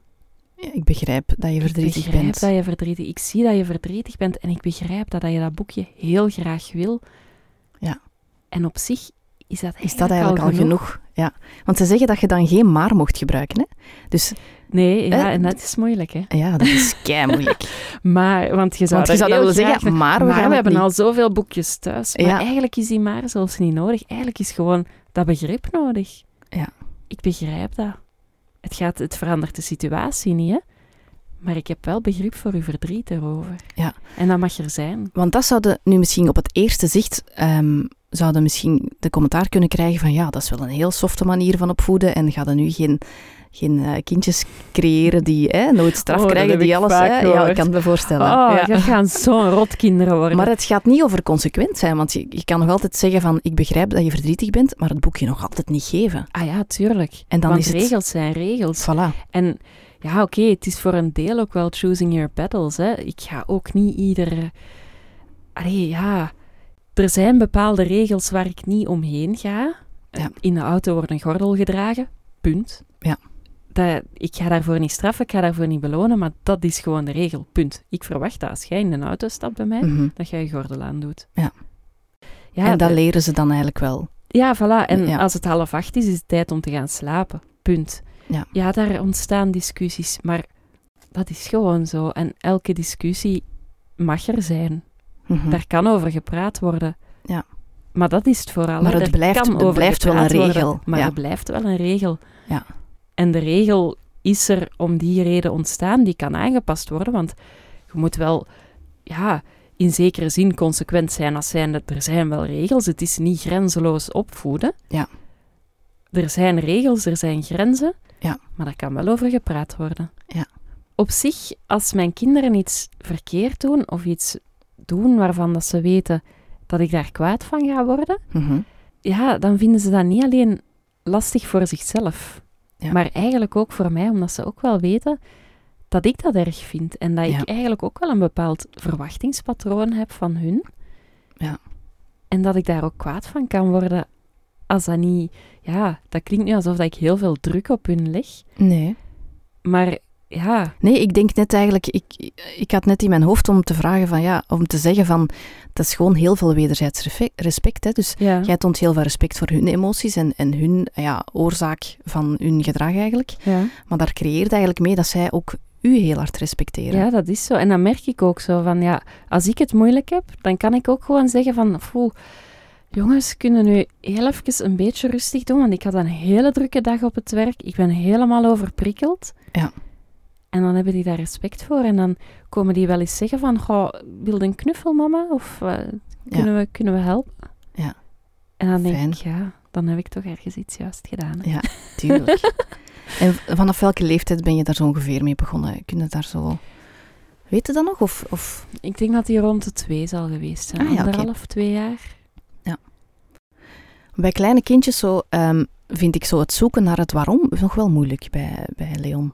Ik begrijp dat je verdrietig ik begrijp bent. dat je verdrietig Ik zie dat je verdrietig bent en ik begrijp dat, dat je dat boekje heel graag wil. Ja. En op zich is dat Is dat eigenlijk al genoeg? Ja. Want ze zeggen dat je dan geen maar mocht gebruiken, hè? Dus Nee, ja, en dat is moeilijk, hè. ja, dat is kei moeilijk. Maar, want je zou, Want je zou dan heel willen zeggen, maar we maar gaan we het hebben niet. al zoveel boekjes thuis. Maar Ja. eigenlijk is die maar zelfs niet nodig. Eigenlijk is gewoon dat begrip nodig. Ja. Ik begrijp dat. Het, gaat, het verandert de situatie niet, hè. Maar ik heb wel begrip voor uw verdriet erover. Ja. En dat mag er zijn. Want dat zouden nu misschien op het eerste zicht ehm, zouden misschien de commentaar kunnen krijgen van ja, dat is wel een heel softe manier van opvoeden en ga er nu geen, geen eh, kindjes creëren die hè, nooit straf Oh, krijgen, die alles... Hè, ja, ik kan me voorstellen. Oh, ja. dat gaan zo'n rotkinderen worden. Maar het gaat niet over consequent zijn, want je, je kan nog altijd zeggen van ik begrijp dat je verdrietig bent, maar het boekje nog altijd niet geven. Ah ja, tuurlijk. En dan Want is het... regels zijn regels. Voilà. En ja, oké, het is voor een deel ook wel choosing your battles. Hè. Ik ga ook niet ieder... Allee, ja... Er zijn bepaalde regels waar ik niet omheen ga. Ja. In de auto wordt een gordel gedragen. Punt. Ja. Dat, ik ga daarvoor niet straffen, ik ga daarvoor niet belonen, maar dat is gewoon de regel. Punt. Ik verwacht dat als jij in een auto stapt bij mij, Mhm. dat jij je gordel aandoet. Ja. Ja, en dat de- leren ze dan eigenlijk wel. ja, voilà. En Ja. als het half acht is, is het tijd om te gaan slapen. Punt. Ja. ja, daar ontstaan discussies, maar dat is gewoon zo. En elke discussie mag er zijn. Mhm. Daar kan over gepraat worden. Ja. Maar dat is het vooral. Maar het blijft- kan het over blijft wel een worden, regel, maar ja. het blijft wel een regel. Ja. En de regel is er om die reden ontstaan. Die kan aangepast worden, want je moet wel... Ja, in zekere zin consequent zijn als zijnde, er zijn wel regels. Het is niet grenzeloos opvoeden. Ja. Er zijn regels, er zijn grenzen. Ja. Maar daar kan wel over gepraat worden. Ja. Op zich, als mijn kinderen iets verkeerd doen of iets doen waarvan dat ze weten dat ik daar kwaad van ga worden, Mhm. ja, dan vinden ze dat niet alleen lastig voor zichzelf, Ja. maar eigenlijk ook voor mij, omdat ze ook wel weten dat ik dat erg vind en dat Ja. ik eigenlijk ook wel een bepaald verwachtingspatroon heb van hun. Ja. En dat ik daar ook kwaad van kan worden als dat niet... Ja, dat klinkt nu alsof dat ik heel veel druk op hun leg, Nee. maar ja, Nee, ik denk net eigenlijk, ik, ik had net in mijn hoofd om te vragen van ja, om te zeggen van, dat is gewoon heel veel wederzijds respect. Hè? Dus ja. jij toont heel veel respect voor hun emoties en, en hun ja, oorzaak van hun gedrag eigenlijk. ja. Maar daar creëert eigenlijk mee dat zij ook u heel hard respecteren. Ja, dat is zo. En dan merk ik ook zo van, ja, als ik het moeilijk heb, dan kan ik ook gewoon zeggen van, "Foe, jongens, kunnen nu heel even een beetje rustig doen, want ik had een hele drukke dag op het werk. Ik ben helemaal overprikkeld. Ja. En dan hebben die daar respect voor. En dan komen die wel eens zeggen van, goh, wil je een knuffel, mama? Of eh, kunnen, we, kunnen we helpen? Ja. En dan denk Fijn. ik, ja, dan heb ik toch ergens iets juist gedaan. hè. Ja, tuurlijk. en vanaf welke leeftijd ben je daar zo ongeveer mee begonnen? Kun je daar zo... Weet je dat nog? Of, of... Ik denk dat hij rond de twee zal geweest zijn. Ah, ja. Anderhalf, twee jaar. Bij kleine kindjes zo, ehm, vind ik zo het zoeken naar het waarom nog wel moeilijk bij, bij Leon.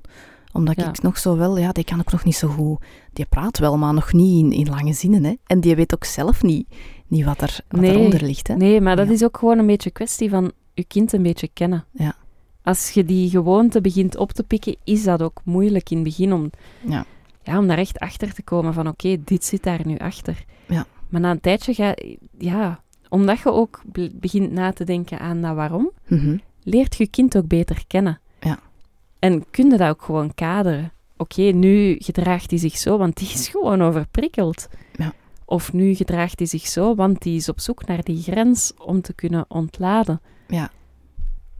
Omdat Ja. ik nog zo wel, ja, die kan ook nog niet zo goed. Die praat wel, maar nog niet in, in lange zinnen. Hè. En die weet ook zelf niet, niet wat, er, wat Nee. eronder ligt. Hè. Nee, maar dat Ja. is ook gewoon een beetje kwestie van je kind een beetje kennen. Ja. Als je die gewoonte begint op te pikken, is dat ook moeilijk in het begin om, Ja. ja, om daar echt achter te komen van oké, dit zit daar nu achter. Ja. Maar na een tijdje ga ja, omdat je ook be- begint na te denken aan dat waarom, Mhm. leert je kind ook beter kennen. Ja. En kun je dat ook gewoon kaderen. Oké, nu gedraagt hij zich zo, want die is gewoon overprikkeld. Ja. Of nu gedraagt hij zich zo, want die is op zoek naar die grens om te kunnen ontladen.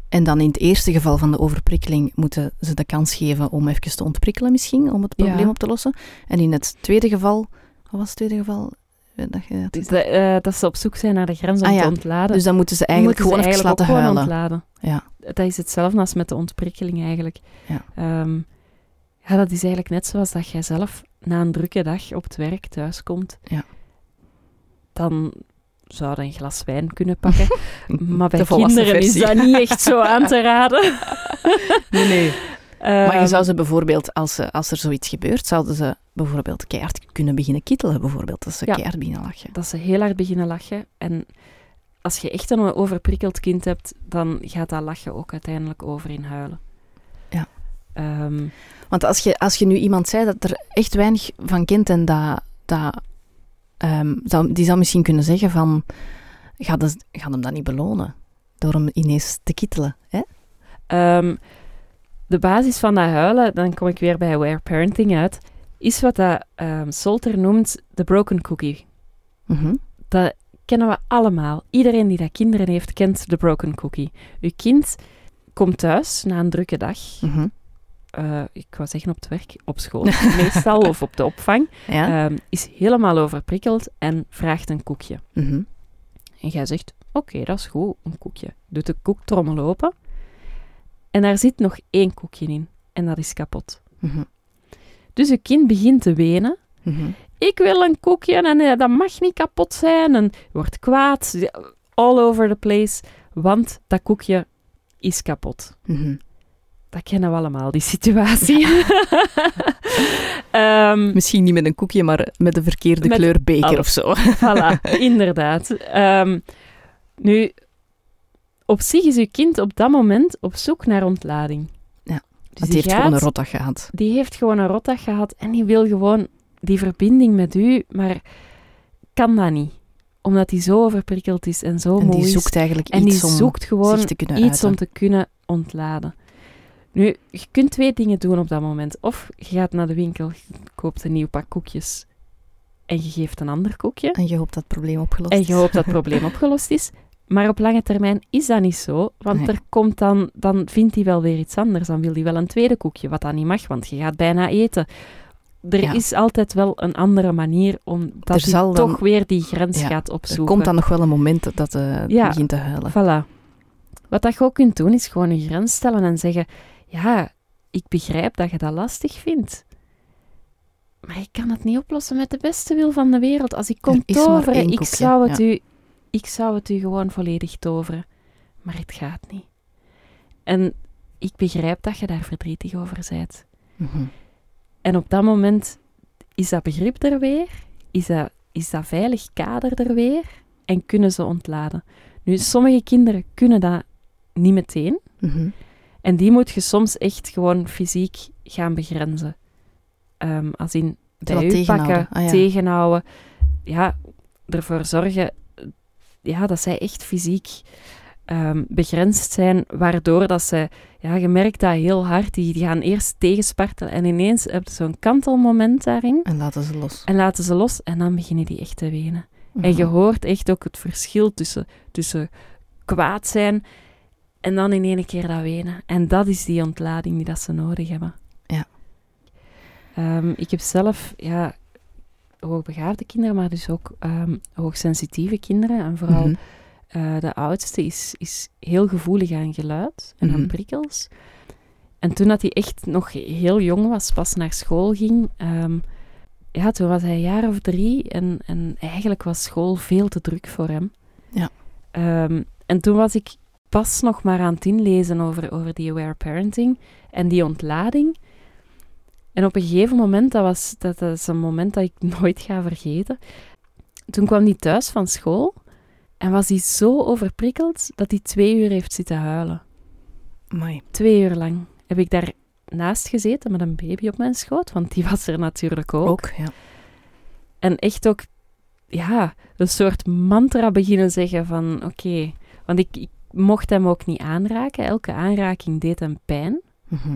En dan in het eerste geval van de overprikkeling moeten ze de kans geven om even te ontprikkelen misschien, om het Ja. probleem op te lossen. En in het tweede geval, wat was het tweede geval? Dat, je dat Dus dat, eh, dat ze op zoek zijn naar de grens om Ah ja, te ontladen. dus dan moeten ze eigenlijk moeten gewoon ze even eigenlijk laten huilen. ontladen. Ja. Dat is hetzelfde als met de ontprikkeling eigenlijk. Ja. Ehm, ja, dat is eigenlijk net zoals dat jij zelf na een drukke dag op het werk thuiskomt. Ja. Dan zou een glas wijn kunnen pakken. maar bij kinderen is dat niet echt zo aan te raden. Nee, nee. Maar je Ehm, zou ze bijvoorbeeld, als, ze, als er zoiets gebeurt, zouden ze bijvoorbeeld keihard kunnen beginnen kittelen, bijvoorbeeld, als ze Ja. keihard beginnen lachen. dat ze heel hard beginnen lachen. En als je echt een overprikkeld kind hebt, dan gaat dat lachen ook uiteindelijk over in huilen. Ja. Ehm, Want als je, als je nu iemand zei dat er echt weinig van kent en dat, dat, ehm, zou, die zou misschien kunnen zeggen van, ga, dus, ga hem dat niet belonen door hem ineens te kittelen. Hè? De basis van dat huilen, dan kom ik weer bij aware parenting uit, is wat dat ehm, Solter noemt de broken cookie. Mhm. Dat kennen we allemaal. Iedereen die dat kinderen heeft, kent de broken cookie. Uw kind komt thuis na een drukke dag. Mhm. eh, ik wou zeggen op het werk, op school meestal, of op de opvang. Ja? ehm, is helemaal overprikkeld en vraagt een koekje. Mhm. En jij zegt, oké, dat is goed, een koekje. Doet de koektrommel open. En daar zit nog één koekje in. En dat is kapot. Mhm. Dus je kind begint te wenen. Mhm. Ik wil een koekje en eh, dat mag niet kapot zijn. En wordt kwaad, all over the place. Want dat koekje is kapot. Mhm. Dat kennen we allemaal, die situatie. Ehm, Misschien niet met een koekje, maar met een verkeerde Met kleur beker of zo. Voilà, inderdaad. Ehm, nu, op zich is uw kind op dat moment op zoek naar ontlading. Ja, Dus die, heeft gewoon een rotdag gehad. die heeft gewoon een rotdag gehad en die wil gewoon die verbinding met u, maar kan dat niet. Omdat hij zo overprikkeld is en zo En moe die is. zoekt eigenlijk en die iets om zoekt gewoon zich te kunnen iets uiten. om te kunnen ontladen. Nu, je kunt twee dingen doen op dat moment. Of je gaat naar de winkel, je koopt een nieuw pak koekjes en je geeft een ander koekje. En je hoopt dat het probleem opgelost En is. je hoopt dat het probleem opgelost is. Maar op lange termijn is dat niet zo, want Nee. er komt dan, dan vindt hij wel weer iets anders. Dan wil hij wel een tweede koekje, wat dan niet mag, want je gaat bijna eten. Er Ja. is altijd wel een andere manier om Er dat hij dan- toch weer die grens Ja, gaat Er opzoeken. komt dan nog wel een moment dat het Ja. begint te huilen. Voilà. Wat dat je ook kunt doen, is gewoon een grens stellen en zeggen: Ja, ik begrijp dat je dat lastig vindt. Maar ik kan het niet oplossen met de beste wil van de wereld. Als ik kon maar toveren, ik zou, het u, ik zou het u gewoon volledig toveren. Maar het gaat niet. En ik begrijp dat je daar verdrietig over bent. Mhm. En op dat moment is dat begrip er weer, is dat, is dat veilig kader er weer en kunnen ze ontladen. Nu, sommige kinderen kunnen dat niet meteen Mhm. en die moet je soms echt gewoon fysiek gaan begrenzen. Ehm, als in bij u tegenhouden. pakken, Ah, ja. tegenhouden, ja, ervoor zorgen ja, dat zij echt fysiek ehm, begrensd zijn, waardoor dat ze, ja, je merkt dat heel hard, die, die gaan eerst tegenspartelen en ineens heb je zo'n kantelmoment daarin En laten ze los. en laten ze los en dan beginnen die echt te wenen. En je Mhm. hoort echt ook het verschil tussen, tussen kwaad zijn en dan in één keer dat wenen. En dat is die ontlading die dat ze nodig hebben. Ja. Ehm, ik heb zelf ja, hoogbegaafde kinderen, maar dus ook ehm, hoogsensitieve kinderen. En vooral Mhm. eh, de oudste is, is heel gevoelig aan geluid en aan Mhm. prikkels. En toen dat hij echt nog heel jong was, pas naar school ging, ehm, ja, toen was hij een jaar of drie en, en eigenlijk was school veel te druk voor hem. Ja. Ehm, en toen was ik pas nog maar aan het inlezen over, over die aware parenting en die ontlading. En op een gegeven moment, dat, was, dat, dat is een moment dat ik nooit ga vergeten. Toen kwam hij thuis van school en was hij zo overprikkeld dat hij twee uur heeft zitten huilen. Twee uur lang heb ik daar naast gezeten met een baby op mijn schoot, want die was er natuurlijk ook. Ook, ja. En echt ook, ja, een soort mantra beginnen zeggen van, oké, want ik, ik mocht hem ook niet aanraken. Elke aanraking deed hem pijn. Mhm.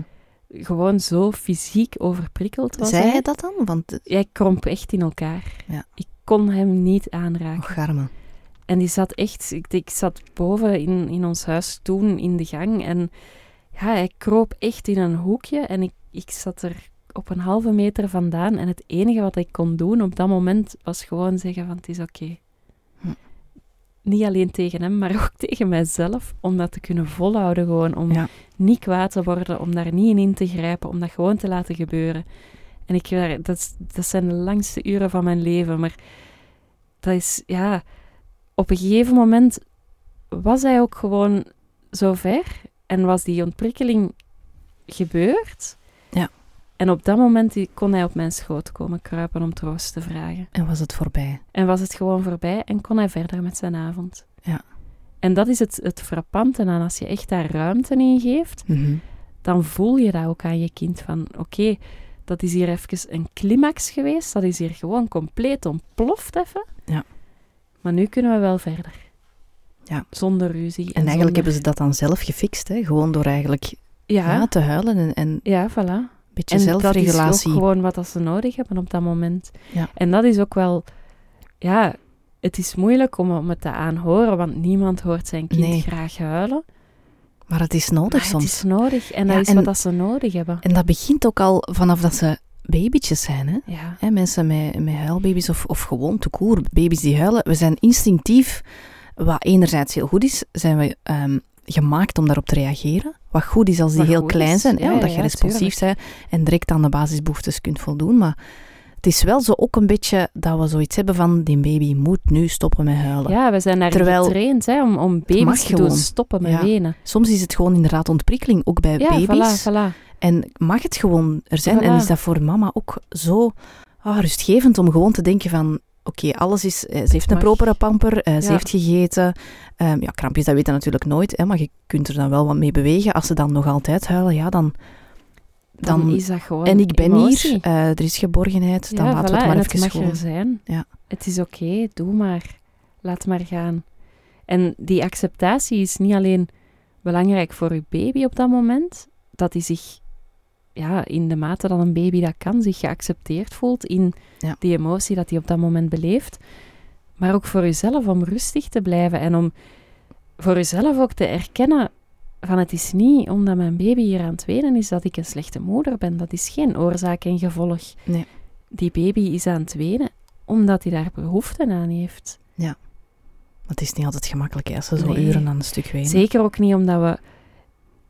Gewoon zo fysiek overprikkeld was Zei hij. dat dan? Want, Jij kromp echt in elkaar. Ja. Ik kon hem niet aanraken. oh, garme. En die zat echt, ik, ik zat boven in, in ons huis toen in de gang en ja, hij kroop echt in een hoekje en ik, ik zat er op een halve meter vandaan en het enige wat ik kon doen op dat moment was gewoon zeggen van het is oké. Niet alleen tegen hem, maar ook tegen mijzelf, om dat te kunnen volhouden gewoon, om Ja. niet kwaad te worden, om daar niet in te grijpen, om dat gewoon te laten gebeuren. En ik, dat, dat zijn de langste uren van mijn leven, maar dat is, ja, op een gegeven moment was hij ook gewoon zo ver en was die ontprikkeling gebeurd. En op dat moment kon hij op mijn schoot komen kruipen om troost te vragen. En was het voorbij? En was het gewoon voorbij en kon hij verder met zijn avond. Ja. En dat is het, het frappante aan als je echt daar ruimte in geeft, Mhm. dan voel je dat ook aan je kind van oké, dat is hier even een climax geweest, dat is hier gewoon compleet ontploft even. Ja. Maar nu kunnen we wel verder. Ja. Zonder ruzie. En eigenlijk zonder- hebben ze dat dan zelf gefixt, hè? gewoon door eigenlijk ja. Te huilen en, en ja, voilà. Beetje En dat is zelfregulatie. ook gewoon wat dat ze nodig hebben op dat moment. Ja. En dat is ook wel... Ja, het is moeilijk om, om het te aanhoren, want niemand hoort zijn kind Nee. graag huilen. Maar het is nodig Maar soms. het is nodig. En Ja, dat is en- wat dat ze nodig hebben. En dat begint ook al vanaf dat ze babytjes zijn. Hè? Ja. Hè, mensen met, met huilbaby's of, of gewoon te koer, baby's die huilen. We zijn instinctief, wat enerzijds heel goed is, zijn we ehm, gemaakt om daarop te reageren. Wat goed is als die Wat heel klein is. zijn, hè, Ja, omdat ja, je responsief bent en direct aan de basisbehoeftes kunt voldoen. Maar het is wel zo ook een beetje dat we zoiets hebben van, die baby moet nu stoppen met huilen. ja, we zijn daar Terwijl- getraind hè, om, om baby's te doen stoppen met Ja. wenen. Soms is het gewoon inderdaad ontprikkeling, ook bij Ja, baby's. voilà, voilà. En mag het gewoon er zijn? En is dat voor mama ook zo ah, rustgevend om gewoon te denken van... Oké, alles is... eh, ze heeft een propere pamper, eh, ze Ja. heeft gegeten. Ehm, ja, krampjes, dat weten natuurlijk nooit, hè, maar je kunt er dan wel wat mee bewegen. Als ze dan nog altijd huilen, ja, dan... Dan, dan is dat gewoon en ik ben emotie. hier, eh, er is geborgenheid, dan laten voilà, we het maar en even het mag er zijn. Ja. Het is oké, doe maar. Laat maar gaan. En die acceptatie is niet alleen belangrijk voor uw baby op dat moment, dat hij zich, ja, in de mate dat een baby dat kan, zich geaccepteerd voelt in Ja. die emotie dat hij op dat moment beleeft, maar ook voor uzelf om rustig te blijven en om voor uzelf ook te erkennen van het is niet omdat mijn baby hier aan het wenen is dat ik een slechte moeder ben. Dat is geen oorzaak en gevolg. Nee. Die baby is aan het wenen omdat hij daar behoefte aan heeft. Het is niet altijd gemakkelijk hè, als ze zo Nee. uren aan een stuk wenen. Zeker ook niet omdat we,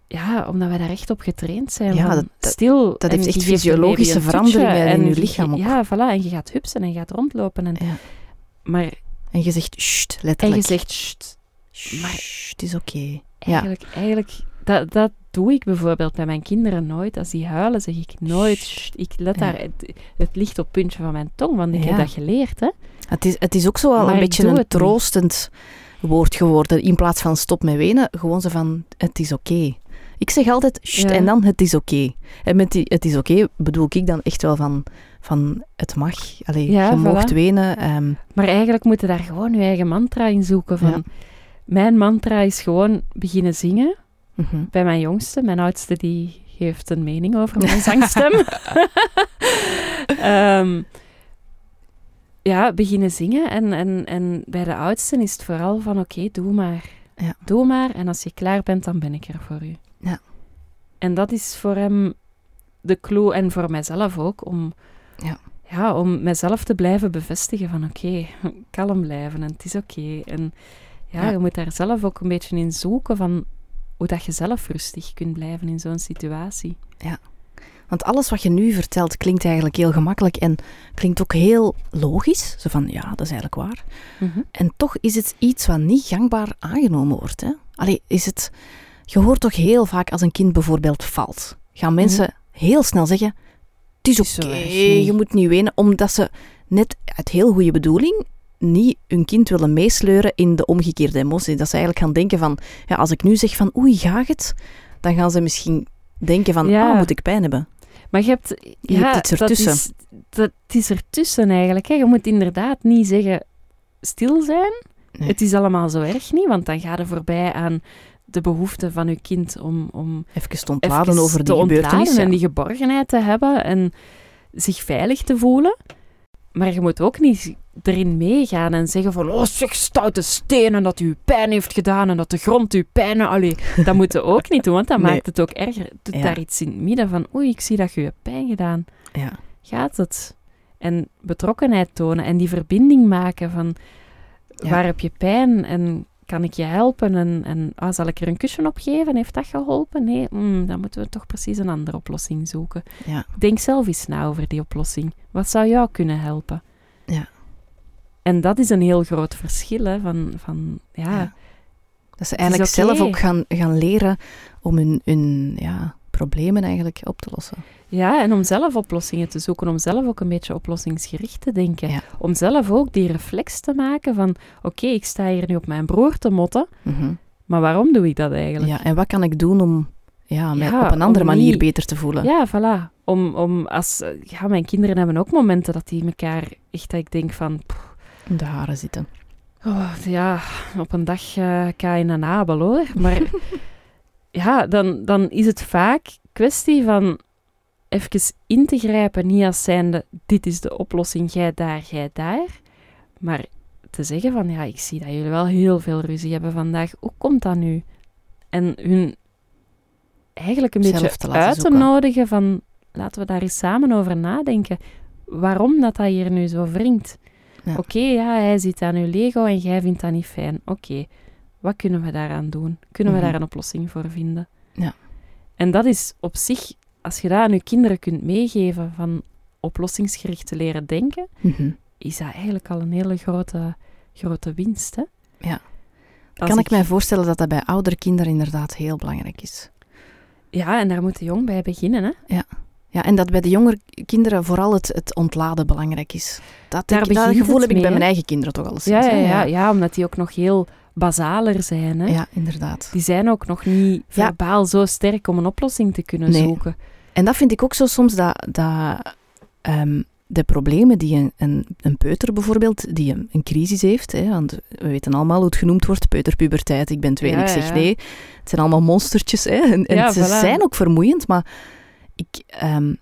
ja, omdat we daar echt op getraind zijn. Ja, dat- stil. dat en heeft echt fysiologische veranderingen in en je lichaam ook. Ja, voilà. En je gaat hupsen en je gaat rondlopen. En, Ja. Maar, En je zegt, sst, en letterlijk. je zegt, "Sst, Sst, maar- het is oké. Eigenlijk, eigenlijk dat, dat doe ik bijvoorbeeld bij mijn kinderen nooit. Als die huilen, zeg ik nooit, "Sst." ik let daar, het, het ligt op het puntje van mijn tong, want ik heb dat geleerd, hè. Het is, het is ook zo al Maar een beetje een troostend woord geworden. In plaats van stop met wenen, gewoon zo van het is oké. Ik zeg altijd Ja. en dan het is oké. En met die het is oké bedoel ik dan echt wel van, van het mag. Allee, Ja, je voilà. mocht wenen. ehm, Maar eigenlijk moet je daar gewoon je eigen mantra in zoeken. Van, Ja. Mijn mantra is gewoon beginnen zingen. mhm. bij mijn jongste. Mijn oudste die heeft een mening over mijn zangstem. Ehm, ja, beginnen zingen. En, en, en bij de oudste is het vooral van oké, doe maar. Ja. Doe maar. En als je klaar bent, dan ben ik er voor u. Ja. En dat is voor hem de clue en voor mijzelf ook om, Ja. Ja, om mezelf te blijven bevestigen van oké, kalm blijven en het is oké. En ja, Ja. je moet daar zelf ook een beetje in zoeken van hoe dat je zelf rustig kunt blijven in zo'n situatie. Want alles wat je nu vertelt klinkt eigenlijk heel gemakkelijk en klinkt ook heel logisch. Zo van, ja, dat is eigenlijk waar. Mhm. En toch is het iets wat niet gangbaar aangenomen wordt. Hè? Allee, is het... Je hoort toch heel vaak als een kind bijvoorbeeld valt. Gaan mensen heel snel zeggen, het is oké, niet." je moet niet wenen. Omdat ze net uit heel goede bedoeling niet hun kind willen meesleuren in de omgekeerde emotie. Dat ze eigenlijk gaan denken van, ja, als ik nu zeg van oei, gaat het? Dan gaan ze misschien denken van, Ja. ah, moet ik pijn hebben? Maar je hebt... Je ja, hebt iets dat ertussen. is, dat is ertussen eigenlijk. Hè. Je moet inderdaad niet zeggen stil zijn. Nee. Het is allemaal zo erg niet, want dan ga je voorbij aan de behoefte van je kind om, om Even te ontladen even over te die ontladen gebeurtenis. en die geborgenheid te hebben en zich veilig te voelen. Maar je moet ook niet erin meegaan en zeggen van oh, zeg stoute stenen dat u pijn heeft gedaan en dat de grond u pijn... Allee, dat moet je ook niet doen, want dat Nee. maakt het ook erger. Doe Ja. daar iets in het midden van oei, ik zie dat je je pijn gedaan. Ja. Gaat het? En betrokkenheid tonen en die verbinding maken van Ja. waar heb je pijn en kan ik je helpen en, en ah, zal ik er een kusje op geven? Heeft dat geholpen? Nee, mm, dan moeten we toch precies een andere oplossing zoeken. Ja. Denk zelf eens na over die oplossing. Wat zou jou kunnen helpen? Ja. En dat is een heel groot verschil, hè, van, van ja, Ja. Dat ze eigenlijk zelf ook gaan, gaan leren om hun, hun ja, problemen eigenlijk op te lossen. Ja, en om zelf oplossingen te zoeken, om zelf ook een beetje oplossingsgericht te denken. Ja. Om zelf ook die reflex te maken van, oké, ik sta hier nu op mijn broer te motten, Mhm. maar waarom doe ik dat eigenlijk? Ja, en wat kan ik doen om ja, mij Ja, op een andere manier niet- beter te voelen? Ja, voilà. Om, om als, eh, ja, mijn kinderen hebben ook momenten dat die elkaar echt, dat ik denk van, pff, In de haren zitten. oh, ja, op een dag ga je een abel hoor. Maar ja, dan, dan is het vaak kwestie van even in te grijpen, niet als zijnde, dit is de oplossing, jij daar, jij daar. Maar te zeggen van, ja, ik zie dat jullie wel heel veel ruzie hebben vandaag. Hoe komt dat nu? En hun eigenlijk een Zelf beetje te uit te nodigen van, laten we daar eens samen over nadenken. Waarom dat dat hier nu zo wringt? Ja. Oké, ja, hij zit aan uw Lego en jij vindt dat niet fijn. Oké, wat kunnen we daaraan doen? Kunnen we Mhm. daar een oplossing voor vinden? Ja. En dat is op zich, als je dat aan je kinderen kunt meegeven van oplossingsgericht te leren denken, Mhm. is dat eigenlijk al een hele grote, grote winst. Hè? Ja. Als Kan ik mij voorstellen dat dat bij oudere kinderen inderdaad heel belangrijk is. Ja, en daar moet de jong bij beginnen. Hè? Ja, en dat bij de jongere kinderen vooral het, het ontladen belangrijk is. Dat, Daar ik, dat begint gevoel heb ik bij mijn eigen kinderen toch al Ja, eens. ja, ja, ja, omdat die ook nog heel basaler zijn. Hè? Ja, inderdaad. Die zijn ook nog niet Ja. verbaal zo sterk om een oplossing te kunnen Nee. zoeken. En dat vind ik ook zo soms, dat, dat ehm, de problemen die een, een, een peuter bijvoorbeeld, die een, een crisis heeft, hè, want we weten allemaal hoe het genoemd wordt, peuterpuberteit, ik ben twee en Ja, ik zeg ja. nee. Het zijn allemaal monstertjes hè, en, en Ja, ze voilà. zijn ook vermoeiend, maar ik, ehm,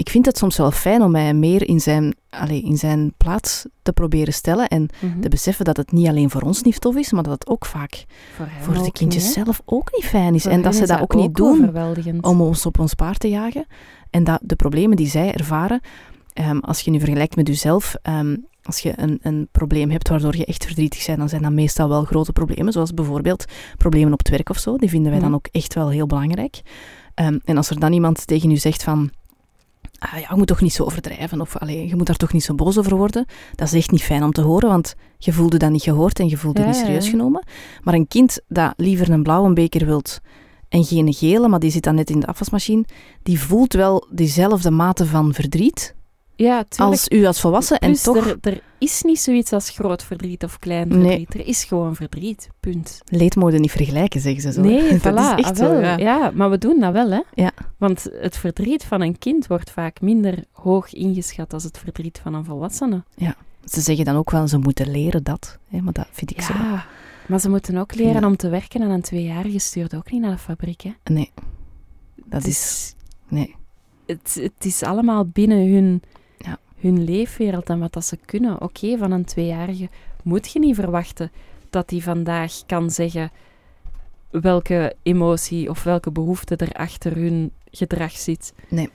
ik vind het soms wel fijn om mij meer in zijn, allee, in zijn plaats te proberen stellen en Mhm. te beseffen dat het niet alleen voor ons niet tof is, maar dat het ook vaak Voor, de ook kindjes niet, zelf ook niet fijn is. Voor en dat ze dat ook niet doen om ons op ons paard te jagen. En dat de problemen die zij ervaren, ehm, als je nu vergelijkt met jezelf, ehm, als je een, een probleem hebt waardoor je echt verdrietig bent, dan zijn dat meestal wel grote problemen, zoals bijvoorbeeld problemen op het werk of zo. Die vinden wij dan Mhm. ook echt wel heel belangrijk. Ehm, en als er dan iemand tegen u zegt van, ah, ja, je moet toch niet zo overdrijven, of allee, je moet daar toch niet zo boos over worden, dat is echt niet fijn om te horen, want je voelde dat niet gehoord en je voelde Ja, niet serieus ja. genomen. Maar een kind dat liever een blauwe beker wilt en geen gele, maar die zit dan net in de afwasmachine, die voelt wel diezelfde mate van verdriet Ja, als u als volwassen. En toch er, er is niet zoiets als groot verdriet of klein Nee. verdriet. Er is gewoon verdriet. Punt. leedmode niet vergelijken, zeggen ze zo. Nee, dat voilà. is echt ah, wel. zo, ja. ja. maar we doen dat wel, hè? Ja. Want het verdriet van een kind wordt vaak minder hoog ingeschat als het verdriet van een volwassene. Ze zeggen dan ook wel, ze moeten leren dat. Hè, maar dat vind ik zo. Ja, maar ze moeten ook leren Ja. om te werken aan een tweejarige stuurt ook niet naar de fabriek, hè? Nee, dat is... Nee. het, het is allemaal binnen hun, Ja. Hun leefwereld en wat dat ze kunnen. Oké, van een tweejarige moet je niet verwachten dat die vandaag kan zeggen welke emotie of welke behoefte er achter hun gedrag zit. Nee.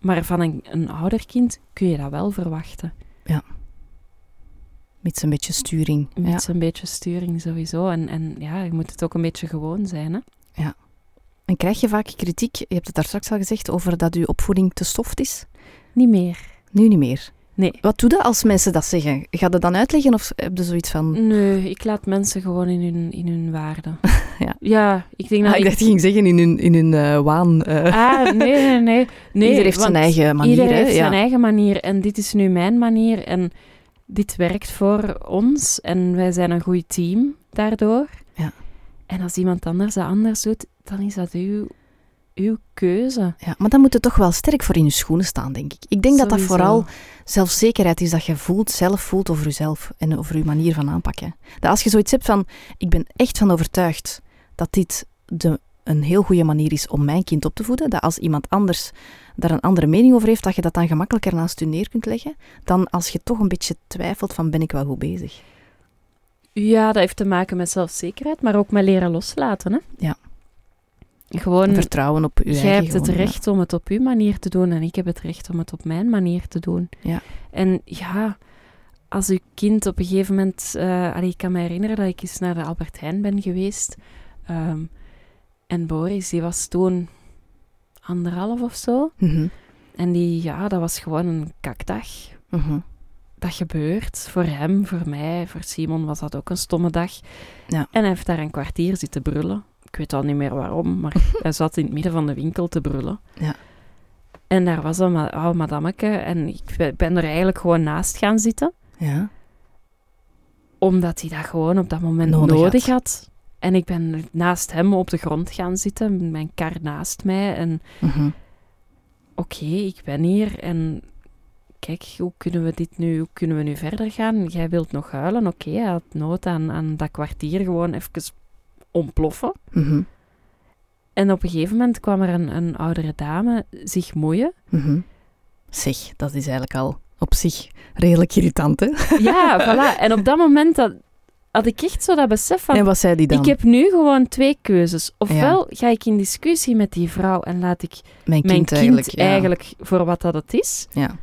Maar van een, een ouder kind kun je dat wel verwachten. Met een beetje sturing. Met Ja. zo'n beetje sturing sowieso. En, en ja, je moet het ook een beetje gewoon zijn. Hè? En krijg je vaak kritiek, je hebt het daar straks al gezegd, over dat uw opvoeding te soft is? Niet meer. Nu niet meer. Nee. Wat doe je als mensen dat zeggen? Ga je dan uitleggen of heb je zoiets van... Nee, ik laat mensen gewoon in hun, in hun waarde. Ja. ja, ik denk dat Ah, ik dacht je ging zeggen in hun, in hun eh, waan. eh. Ah, nee, nee, nee. nee Ieder heeft zijn eigen manier. Iedereen hè? heeft ja. zijn eigen manier en dit is nu mijn manier en dit werkt voor ons en wij zijn een goed team daardoor. Ja. En als iemand anders dat anders doet, dan is dat uw, uw keuze. Ja, maar dan moet je toch wel sterk voor in je schoenen staan, denk ik. Ik denk dat dat vooral zelfzekerheid is dat je voelt, zelf voelt over jezelf en over je manier van aanpakken. Dat als je zoiets hebt van, ik ben echt van overtuigd dat dit de, een heel goede manier is om mijn kind op te voeden, dat als iemand anders daar een andere mening over heeft, dat je dat dan gemakkelijker naast je neer kunt leggen, dan als je toch een beetje twijfelt van, ben ik wel goed bezig? Ja, dat heeft te maken met zelfzekerheid, maar ook met leren loslaten. Hè? Ja. Gewoon, Vertrouwen op je jij hebt het ja. recht om het op uw manier te doen en ik heb het recht om het op mijn manier te doen. Ja. En ja, als uw kind op een gegeven moment... eh, allee, ik kan me herinneren dat ik eens naar de Albert Heijn ben geweest. ehm, en Boris, die was toen anderhalf of zo. Mhm, En die, ja, dat was gewoon een kakdag. mhm. Dat gebeurt. Voor hem, voor mij, voor Simon was dat ook een stomme dag. Ja. En hij heeft daar een kwartier zitten brullen. Ik weet al niet meer waarom, maar hij zat in het midden van de winkel te brullen. Ja. En daar was een ma- oude madameke en ik be- ben er eigenlijk gewoon naast gaan zitten, Ja. omdat hij dat gewoon op dat moment Nodig nodig, had. had. En ik ben naast hem op de grond gaan zitten, mijn kar naast mij. En Mhm. oké, ik ben hier en kijk, hoe kunnen we dit nu, hoe kunnen we nu verder gaan? Jij wilt nog huilen, oké, hij had nood aan, aan dat kwartier gewoon even ontploffen. Mhm. En op een gegeven moment kwam er een, een oudere dame zich moeien. Mhm. Zeg, dat is eigenlijk al op zich redelijk irritant, hè? Ja, voilà. En op dat moment dat, had ik echt zo dat besef van... En wat zei die dan? Ik heb nu gewoon twee keuzes. Ofwel ga ik in discussie met die vrouw en laat ik mijn mijn kind, kind eigenlijk. eigenlijk, ja. voor wat dat het is. Ja.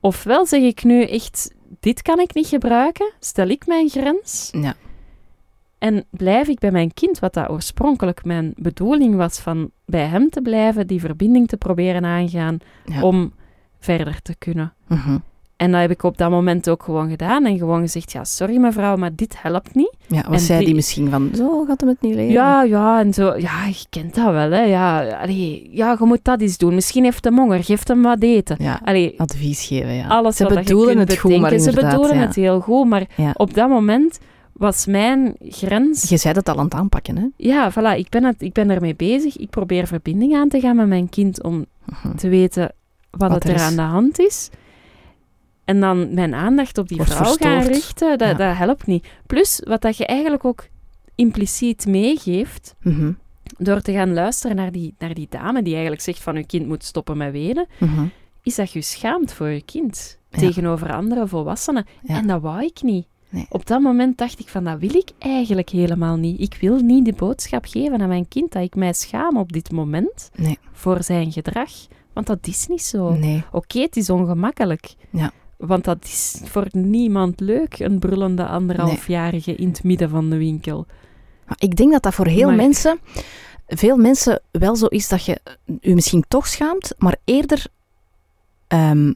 Ofwel zeg ik nu echt, dit kan ik niet gebruiken, stel ik mijn grens Ja. En blijf ik bij mijn kind, wat dat oorspronkelijk mijn bedoeling was van bij hem te blijven, die verbinding te proberen aangaan Ja. om verder te kunnen. Mhm. En dat heb ik op dat moment ook gewoon gedaan en gewoon gezegd, ja, sorry mevrouw, maar dit helpt niet. ja, wat En zei die... die- misschien van, zo gaat hem het niet leren? Ja, ja, en zo. Ja, je kent dat wel, hè. Ja, allee, ja, je moet dat eens doen. Misschien heeft hem honger, geef hem wat eten. Ja, Allee, advies geven, ja. alles Ze wat je bedoelen kunt het goed, maar Ze bedoelen ja. het heel goed, maar Ja. op dat moment was mijn grens... Je zei het al aan het aanpakken, hè? Ja, voilà, ik ben, het, ik ben ermee bezig. Ik probeer verbinding aan te gaan met mijn kind om Mhm. te weten wat, Wat het er is. aan de hand is. En dan mijn aandacht op die Wordt vrouw gaan richten, dat, Ja. dat helpt niet. Plus, wat dat je eigenlijk ook impliciet meegeeft, Mhm. door te gaan luisteren naar die, naar die dame die eigenlijk zegt van je kind moet stoppen met wenen, Mhm. is dat je schaamt voor je kind Ja. tegenover andere volwassenen. Ja. En dat wou ik niet. Nee. Op dat moment dacht ik van dat wil ik eigenlijk helemaal niet. Ik wil niet de boodschap geven aan mijn kind dat ik mij schaam op dit moment Nee. voor zijn gedrag. Want dat is niet zo. Nee. Oké, het is ongemakkelijk. Ja. Want dat is voor niemand leuk, een brullende anderhalfjarige in het midden van de winkel. Maar ik denk dat dat voor heel Maar- mensen, veel mensen wel zo is dat je je misschien toch schaamt, maar eerder ehm,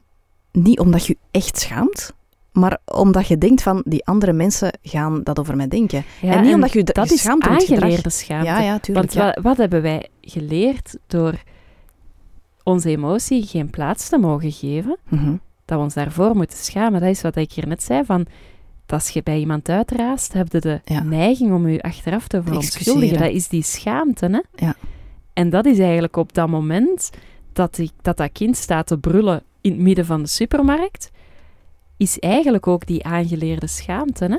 niet omdat je echt schaamt, maar omdat je denkt van die andere mensen gaan dat over mij denken. Ja, en niet omdat je, dat je is schaamt aangeleerde schaamte. Ja, ja, tuurlijk. Want ja. wa- wat hebben wij geleerd door onze emotie geen plaats te mogen geven? Mhm. Dat we ons daarvoor moeten schamen. Dat is wat ik hier net zei. Van, dat als je bij iemand uitraast, heb je de neiging om je achteraf te verontschuldigen. Dat is die schaamte. Hè? Ja. En dat is eigenlijk op dat moment dat, ik, dat dat kind staat te brullen in het midden van de supermarkt, is eigenlijk ook die aangeleerde schaamte. Hè?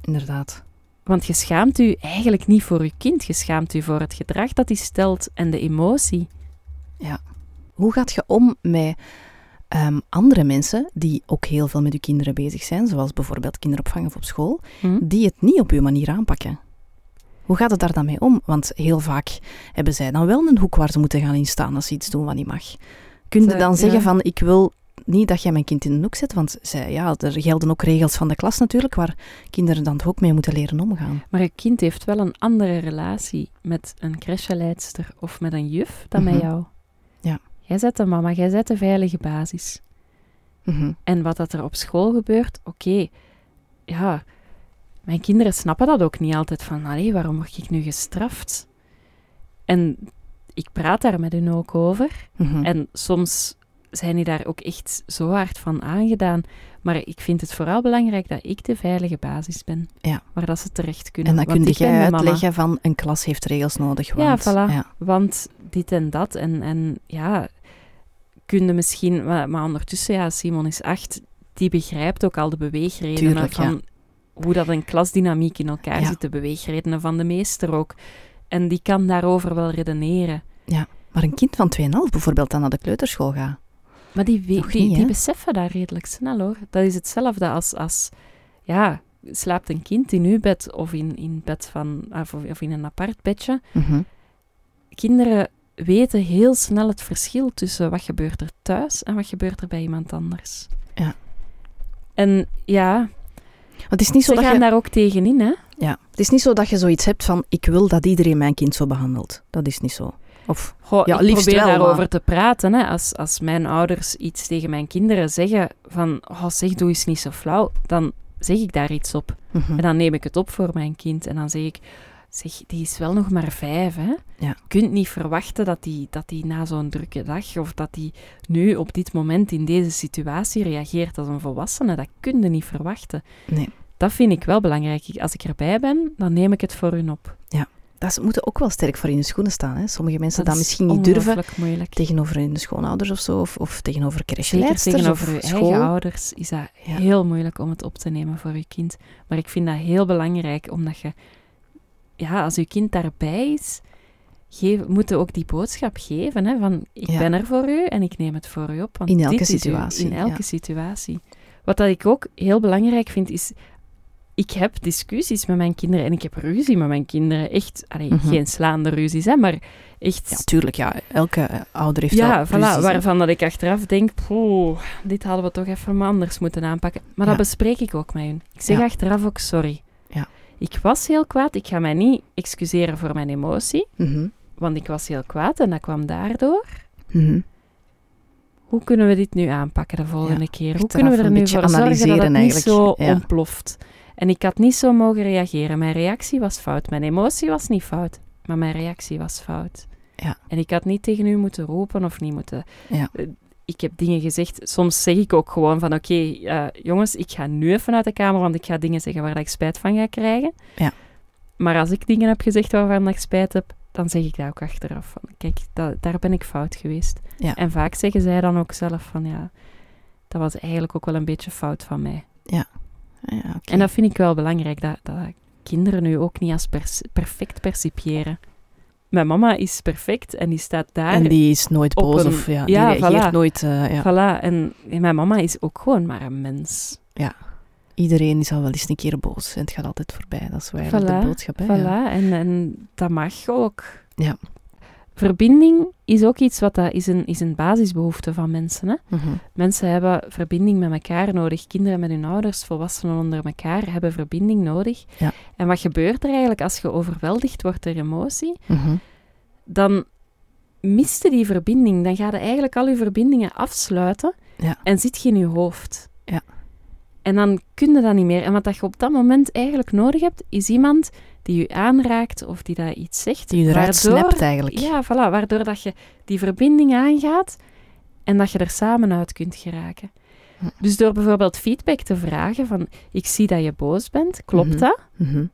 Inderdaad. Want je schaamt u eigenlijk niet voor je kind, je schaamt u voor het gedrag dat hij stelt en de emotie. Hoe gaat je om met ehm, andere mensen die ook heel veel met je kinderen bezig zijn, zoals bijvoorbeeld kinderopvang of op school, Hm? die het niet op uw manier aanpakken? Hoe gaat het daar dan mee om? Want heel vaak hebben zij dan wel een hoek waar ze moeten gaan instaan als ze iets doen wat niet mag. Kun je dan zeggen ja. van, ik wil niet dat jij mijn kind in een hoek zet, want zij, ja, er gelden ook regels van de klas natuurlijk, waar kinderen dan ook mee moeten leren omgaan. Maar je kind heeft wel een andere relatie met een crècheleidster of met een juf dan met Mhm. jou. Ja. Jij zet de mama, jij zet de veilige basis. Mhm. En wat dat er op school gebeurt, oké, ja, mijn kinderen snappen dat ook niet altijd van, allee, waarom word ik nu gestraft? En ik praat daar met hun ook over. Mhm. En soms zijn die daar ook echt zo hard van aangedaan. Maar ik vind het vooral belangrijk dat ik de veilige basis ben. Ja. Waar dat ze terecht kunnen. En dan kun jij mama. uitleggen van een klas heeft regels nodig. Ja, Want, voilà. Ja. Want dit en dat. En, en ja, kun je misschien... Maar, maar ondertussen, ja, Simon is acht. Die begrijpt ook al de beweegredenen Tuurlijk, van ja. hoe dat een klasdynamiek in elkaar Ja. zit. De beweegredenen van de meester ook. En die kan daarover wel redeneren. Maar een kind van 2,5 bijvoorbeeld dan naar de kleuterschool gaat. Maar die, die, niet, die beseffen dat redelijk snel hoor. Dat is hetzelfde als, als ja, slaapt een kind in uw bed of in, in bed van, of, of in een apart bedje. Mhm. Kinderen weten heel snel het verschil tussen wat gebeurt er thuis en wat gebeurt er bij iemand anders. Ja. En ja, Want het is niet zo dat gaan je... daar ook tegenin, hè. Ja. Het is niet zo dat je zoiets hebt van ik wil dat iedereen mijn kind zo behandelt. Dat is niet zo. Of Goh, Ja, ik liefst probeer wel, daarover maar- te praten. Hè. Als, als mijn ouders iets tegen mijn kinderen zeggen van, oh, zeg, doe eens niet zo flauw, dan zeg ik daar iets op. Mhm. En dan neem ik het op voor mijn kind en dan zeg ik, zeg, die is wel nog maar vijf, hè. Ja. Je kunt niet verwachten dat die, dat die na zo'n drukke dag, of dat die nu op dit moment in deze situatie reageert als een volwassene. Dat kun je niet verwachten. Nee. Dat vind ik wel belangrijk. Als ik erbij ben, dan neem ik het voor hun op. Dat ze moeten ook wel sterk voor in de schoenen staan. Hè? Sommige mensen Dat dat, is misschien niet durven moeilijk. tegenover hun schoonouders of zo, of, of tegenover crècheleidsters tegenover of uw school. eigen ouders is dat Ja. heel moeilijk om het op te nemen voor je kind. Maar ik vind dat heel belangrijk, omdat je, ja, als je kind daarbij is, geef, moet je ook die boodschap geven, hè, van ik Ja. ben er voor u en ik neem het voor u op. Want In elke u- situatie, in elke ja. situatie. Wat dat ik ook heel belangrijk vind, is, ik heb discussies met mijn kinderen en ik heb ruzie met mijn kinderen. Echt, allee, Mhm. geen slaande ruzies, hè, maar echt... Ja, tuurlijk. Ja. Elke ouder heeft Ja, wel voilà, ruzies, hè. waarvan dat ik achteraf denk, poeh, dit hadden we toch even anders moeten aanpakken. Maar dat bespreek ik ook met hun. Ik zeg Ja. achteraf ook sorry. Ja. Ik was heel kwaad, ik ga mij niet excuseren voor mijn emotie, Mhm. want ik was heel kwaad en dat kwam daardoor. Mhm. Hoe kunnen we dit nu aanpakken de volgende keer? Hoe kunnen we er nu voor zorgen dat het analyseren niet eigenlijk, zo ja. ontploft? En ik had niet zo mogen reageren. Mijn reactie was fout. Mijn emotie was niet fout, maar mijn reactie was fout. Ja. En ik had niet tegen u moeten roepen of niet moeten... Ja. Eh, Ik heb dingen gezegd. Soms zeg ik ook gewoon van... Oké, eh, jongens, ik ga nu even uit de kamer, want ik ga dingen zeggen waar ik spijt van ga krijgen. Ja. Maar als ik dingen heb gezegd waarvan ik spijt heb, dan zeg ik dat ook achteraf. Van, kijk, dat, daar ben ik fout geweest. Ja. En vaak zeggen zij dan ook zelf van... Ja, dat was eigenlijk ook wel een beetje fout van mij. Ja, oké. En dat vind ik wel belangrijk, dat, dat kinderen nu ook niet als pers- perfect percipiëren. Mijn mama is perfect en die staat daar. En die is nooit boos een- of ja, ja, die reageert voilà. nooit. eh, ja. Voilà, en mijn mama is ook gewoon maar een mens. Iedereen is al wel eens een keer boos en het gaat altijd voorbij. Dat is Voilà, de boodschap. Hè? Voilà, Ja. en, en dat mag ook. Ja. Verbinding is ook iets wat dat is een, is een basisbehoefte van mensen. Hè? Mhm. Mensen hebben verbinding met elkaar nodig. Kinderen met hun ouders, volwassenen onder elkaar, hebben verbinding nodig. Ja. En wat gebeurt er eigenlijk als je overweldigd wordt door emotie? Mhm. dan miste die verbinding. Dan ga je eigenlijk al je verbindingen afsluiten Ja. en zit je in je hoofd. Ja. En dan kun je dat niet meer. En wat dat je op dat moment eigenlijk nodig hebt, is iemand die je aanraakt of die dat iets zegt. Die je eruit snapt eigenlijk. Ja, voilà. Waardoor dat je die verbinding aangaat en dat je er samen uit kunt geraken. Hm. Dus door bijvoorbeeld feedback te vragen van, ik zie dat je boos bent, klopt Mhm. dat? Mhm.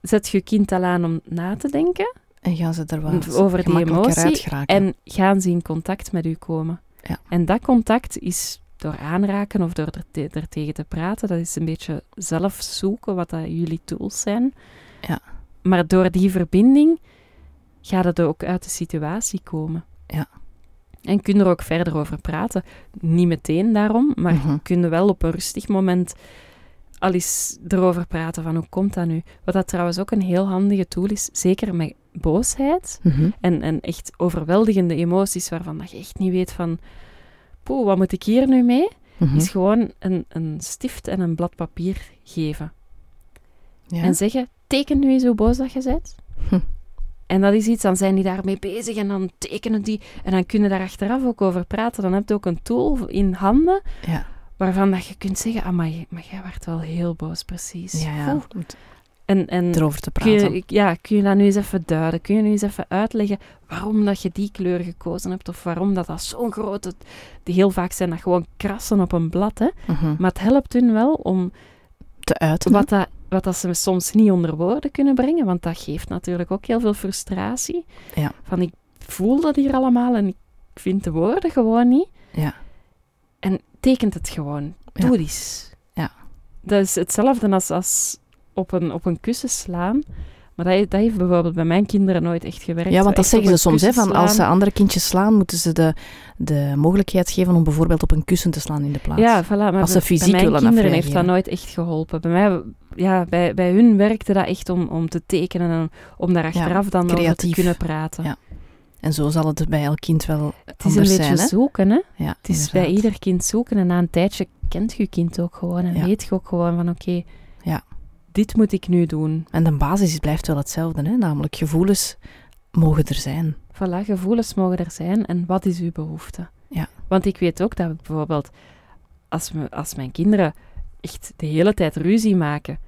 Zet je kind al aan om na te denken? En gaan ze er wel over die emotie en gaan ze in contact met u komen. Ja. En dat contact is door aanraken of door er, te- er tegen te praten. Dat is een beetje zelf zoeken wat dat jullie tools zijn. Ja. Maar door die verbinding gaat het ook uit de situatie komen. Ja. En kun je er ook verder over praten. Niet meteen daarom, maar Mhm. kun je wel op een rustig moment al eens erover praten van hoe komt dat nu. Wat dat trouwens ook een heel handige tool is, zeker met boosheid Mhm. en, en echt overweldigende emoties waarvan dat je echt niet weet van... poeh, wat moet ik hier nu mee? Mhm. Is gewoon een, een stift en een blad papier geven. Ja. En zeggen, teken nu eens hoe boos dat je bent. Hm. En dat is iets, dan zijn die daarmee bezig en dan tekenen die. En dan kunnen daar achteraf ook over praten. Dan heb je ook een tool in handen Ja. waarvan dat je kunt zeggen, ah, maar, jij werd wel heel boos, precies. Ja, En, en erover te kun praten. je, ja, kun je dat nu eens even duiden? Kun je nu eens even uitleggen waarom dat je die kleur gekozen hebt? Of waarom dat, dat zo'n grote... Die heel vaak zijn dat gewoon krassen op een blad, hè. Mhm. Maar het helpt hun wel om Te uiten. wat, dat, wat dat ze soms niet onder woorden kunnen brengen, want dat geeft natuurlijk ook heel veel frustratie. Ja. Van ik voel dat hier allemaal en ik vind de woorden gewoon niet. Ja. En tekent het gewoon. Ja. Doe eens. Ja. Dat is hetzelfde als, als op, een, op een kussen slaan. Maar dat, dat heeft bijvoorbeeld bij mijn kinderen nooit echt gewerkt. Ja, want dat zeggen ze soms. Hè, van als ze andere kindjes slaan, moeten ze de, de mogelijkheid geven om bijvoorbeeld op een kussen te slaan in de plaats. Ja, voilà. Maar Als ze bij- fysiek bij mijn willen kinderen heeft dat nooit echt geholpen. Bij, mij, ja, bij, bij hun werkte dat echt om, om te tekenen en om daar achteraf dan over te kunnen praten. Ja. En zo zal het bij elk kind wel Het is een beetje zijn. Hè? zoeken, hè. Ja, Het is bij ieder kind zoeken en na een tijdje kent je kind ook gewoon en weet je ook gewoon van oké. Dit moet ik nu doen. En de basis blijft wel hetzelfde, hè? namelijk gevoelens mogen er zijn. Voilà, gevoelens mogen er zijn en wat is uw behoefte? Ja. Want ik weet ook dat bijvoorbeeld, als, me, als mijn kinderen echt de hele tijd ruzie maken,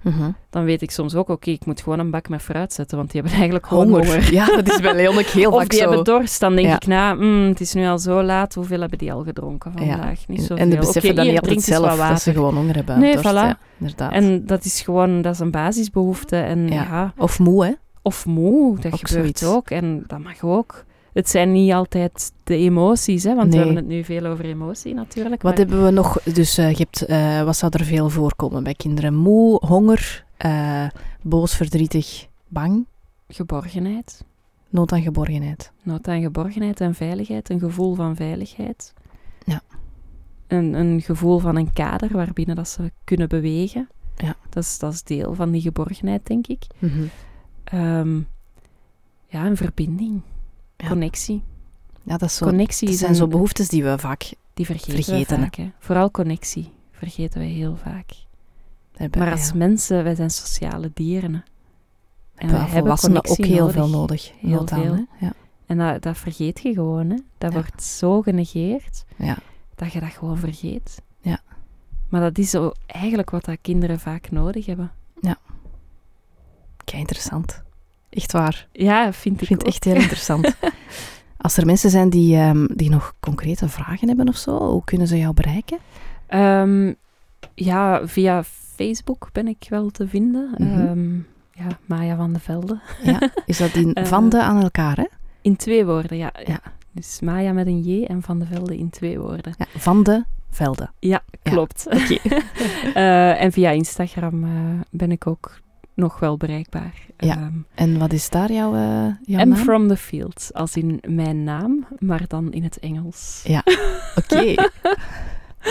dan weet ik soms ook, oké, ik moet gewoon een bak met fruit zetten, want die hebben eigenlijk honger. Ja, dat is bij Leon ook heel Of vaak die zo. hebben dorst, dan denk Ja. ik, nou, mm, het is nu al zo laat, hoeveel hebben die al gedronken vandaag? Niet En- zoveel. en de beseffen dat hier, niet altijd wat zelf, dat ze gewoon honger hebben. Nee, dorst, voilà. inderdaad. En dat is gewoon, dat is een basisbehoefte. En Ja. ja, Of moe, hè? of moe, dat Ook gebeurt zoiets. ook. En dat mag ook. Het zijn niet altijd de emoties, hè, want Nee. we hebben het nu veel over emotie natuurlijk. Wat maar hebben we nog? Dus eh, je hebt, eh, wat zou er veel voorkomen bij kinderen? Moe, honger, eh, boos, verdrietig, bang, Geborgenheid. nood aan geborgenheid. Nood aan geborgenheid en veiligheid. Een gevoel van veiligheid. Ja. Een, een gevoel van een kader waarbinnen dat ze kunnen bewegen. Ja. Dat is, dat is deel van die geborgenheid, denk ik. Mhm. Ehm, ja, een verbinding. Ja. Connectie. Ja, dat, is zo, Connectie dat is zijn een- zo behoeftes die we vaak Die vergeten, Vergeten, we vaak. Hè. Vooral connectie vergeten we heel vaak. hebben. Maar als ja. mensen, wij zijn sociale dieren. hè. En we hebben ook heel nodig. veel nodig. Heel veel. hè? Ja. En dat, dat vergeet je gewoon. Hè. Dat Ja. wordt zo genegeerd Ja. dat je dat gewoon vergeet. Ja. Maar dat is zo eigenlijk wat dat kinderen vaak nodig hebben. Kei interessant. Echt waar. Ja, vind Ik ik vind het echt heel interessant. Als er mensen zijn die, ehm, die nog concrete vragen hebben of zo, hoe kunnen ze jou bereiken? Ehm, ja, via Facebook ben ik wel te vinden. Mhm. Ehm, ja, Maya van de Velde. Ja. Is dat in Eh, van de aan elkaar, hè? In twee woorden, ja. Ja. Dus Maya met een J en Van de Velde in twee woorden. Ja, van de velden. Ja, Ja, klopt. Eh, en via Instagram eh, ben ik ook nog wel bereikbaar. Ja. Ehm, En wat is daar jouw, eh jouw I'm naam? from the field, als in mijn naam, maar dan in het Engels. Ja. Oké.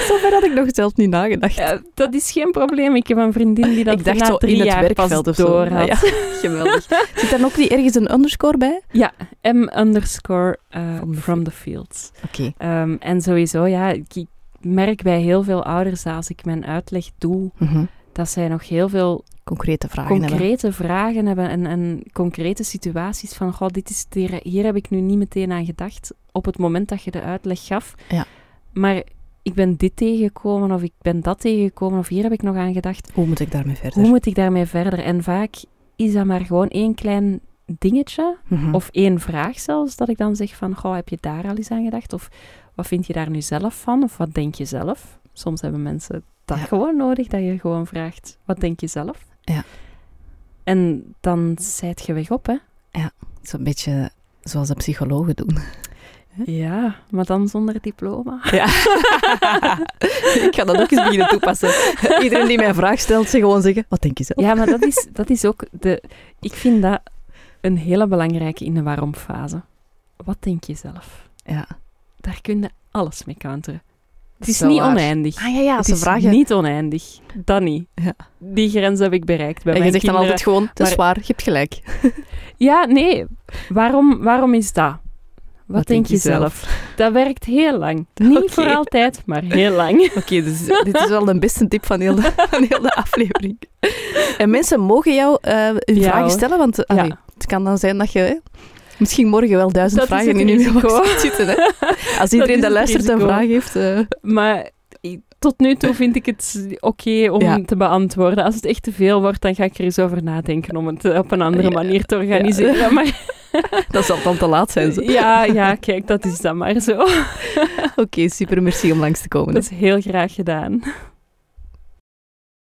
Zover had ik nog zelf niet nagedacht. Ja, dat is geen probleem. Ik heb een vriendin die dat ik dacht na zo drie in het jaar werkveld pas of door had. Ja, geweldig. Zit daar ook niet ergens een underscore bij? Ja, M underscore eh, From the from the field. Oké. Ehm, en sowieso, ja, ik merk bij heel veel ouders dat als ik mijn uitleg doe, Mhm. Dat zij nog heel veel Concrete vragen hebben. concrete vragen hebben en, en concrete situaties van, goh, dit is hier heb ik nu niet meteen aan gedacht op het moment dat je de uitleg gaf. Ja. Maar ik ben dit tegengekomen of ik ben dat tegengekomen of hier heb ik nog aan gedacht. Hoe moet ik daarmee verder? Hoe moet ik daarmee verder? En vaak is dat maar gewoon één klein dingetje Mhm. of één vraag zelfs, dat ik dan zeg van, goh, heb je daar al eens aan gedacht? Of wat vind je daar nu zelf van? Of wat denk je zelf? Soms hebben mensen dat Ja. gewoon nodig, dat je gewoon vraagt, wat denk je zelf? Ja. En dan zijt je weg op, hè? Zo'n beetje zoals de psychologen doen. Ja, maar dan zonder diploma. Ja. ik ga dat ook eens beginnen toepassen. Iedereen die mij een vraag stelt, ze gewoon zeggen, wat denk je zelf? Ja, maar dat is, dat is ook de... Ik vind dat een hele belangrijke in de waarom-fase. Wat denk je zelf? Ja. Daar kun je alles mee counteren. Het is niet waar. oneindig. Ah ja, ja, het ze is vragen... niet oneindig. Dat niet. Ja. Die grens heb ik bereikt bij en je zegt dan altijd gewoon, het is waar, je hebt gelijk. Ja, nee. Waarom, waarom is dat? Wat, denk je zelf? Dat werkt heel lang. Niet voor altijd, maar heel lang. Oké, dus dit is wel de beste tip van heel de, van heel de aflevering. En mensen mogen jou eh hun Ja, vragen stellen, want eh, allee, het kan dan zijn dat je misschien morgen wel duizend Dat vragen in risico. mailbox zitten. Hè? Als iedereen dat luistert een vraag heeft... eh, Maar tot nu toe vind ik het oké om Ja. te beantwoorden. Als het echt te veel wordt, dan ga ik er eens over nadenken om het eh, op een andere manier te organiseren. Maar dat zal dan te laat zijn. zo. ja, ja, kijk, dat is dan maar zo. Oké, super. Merci om langs te komen. Dat is heel graag gedaan.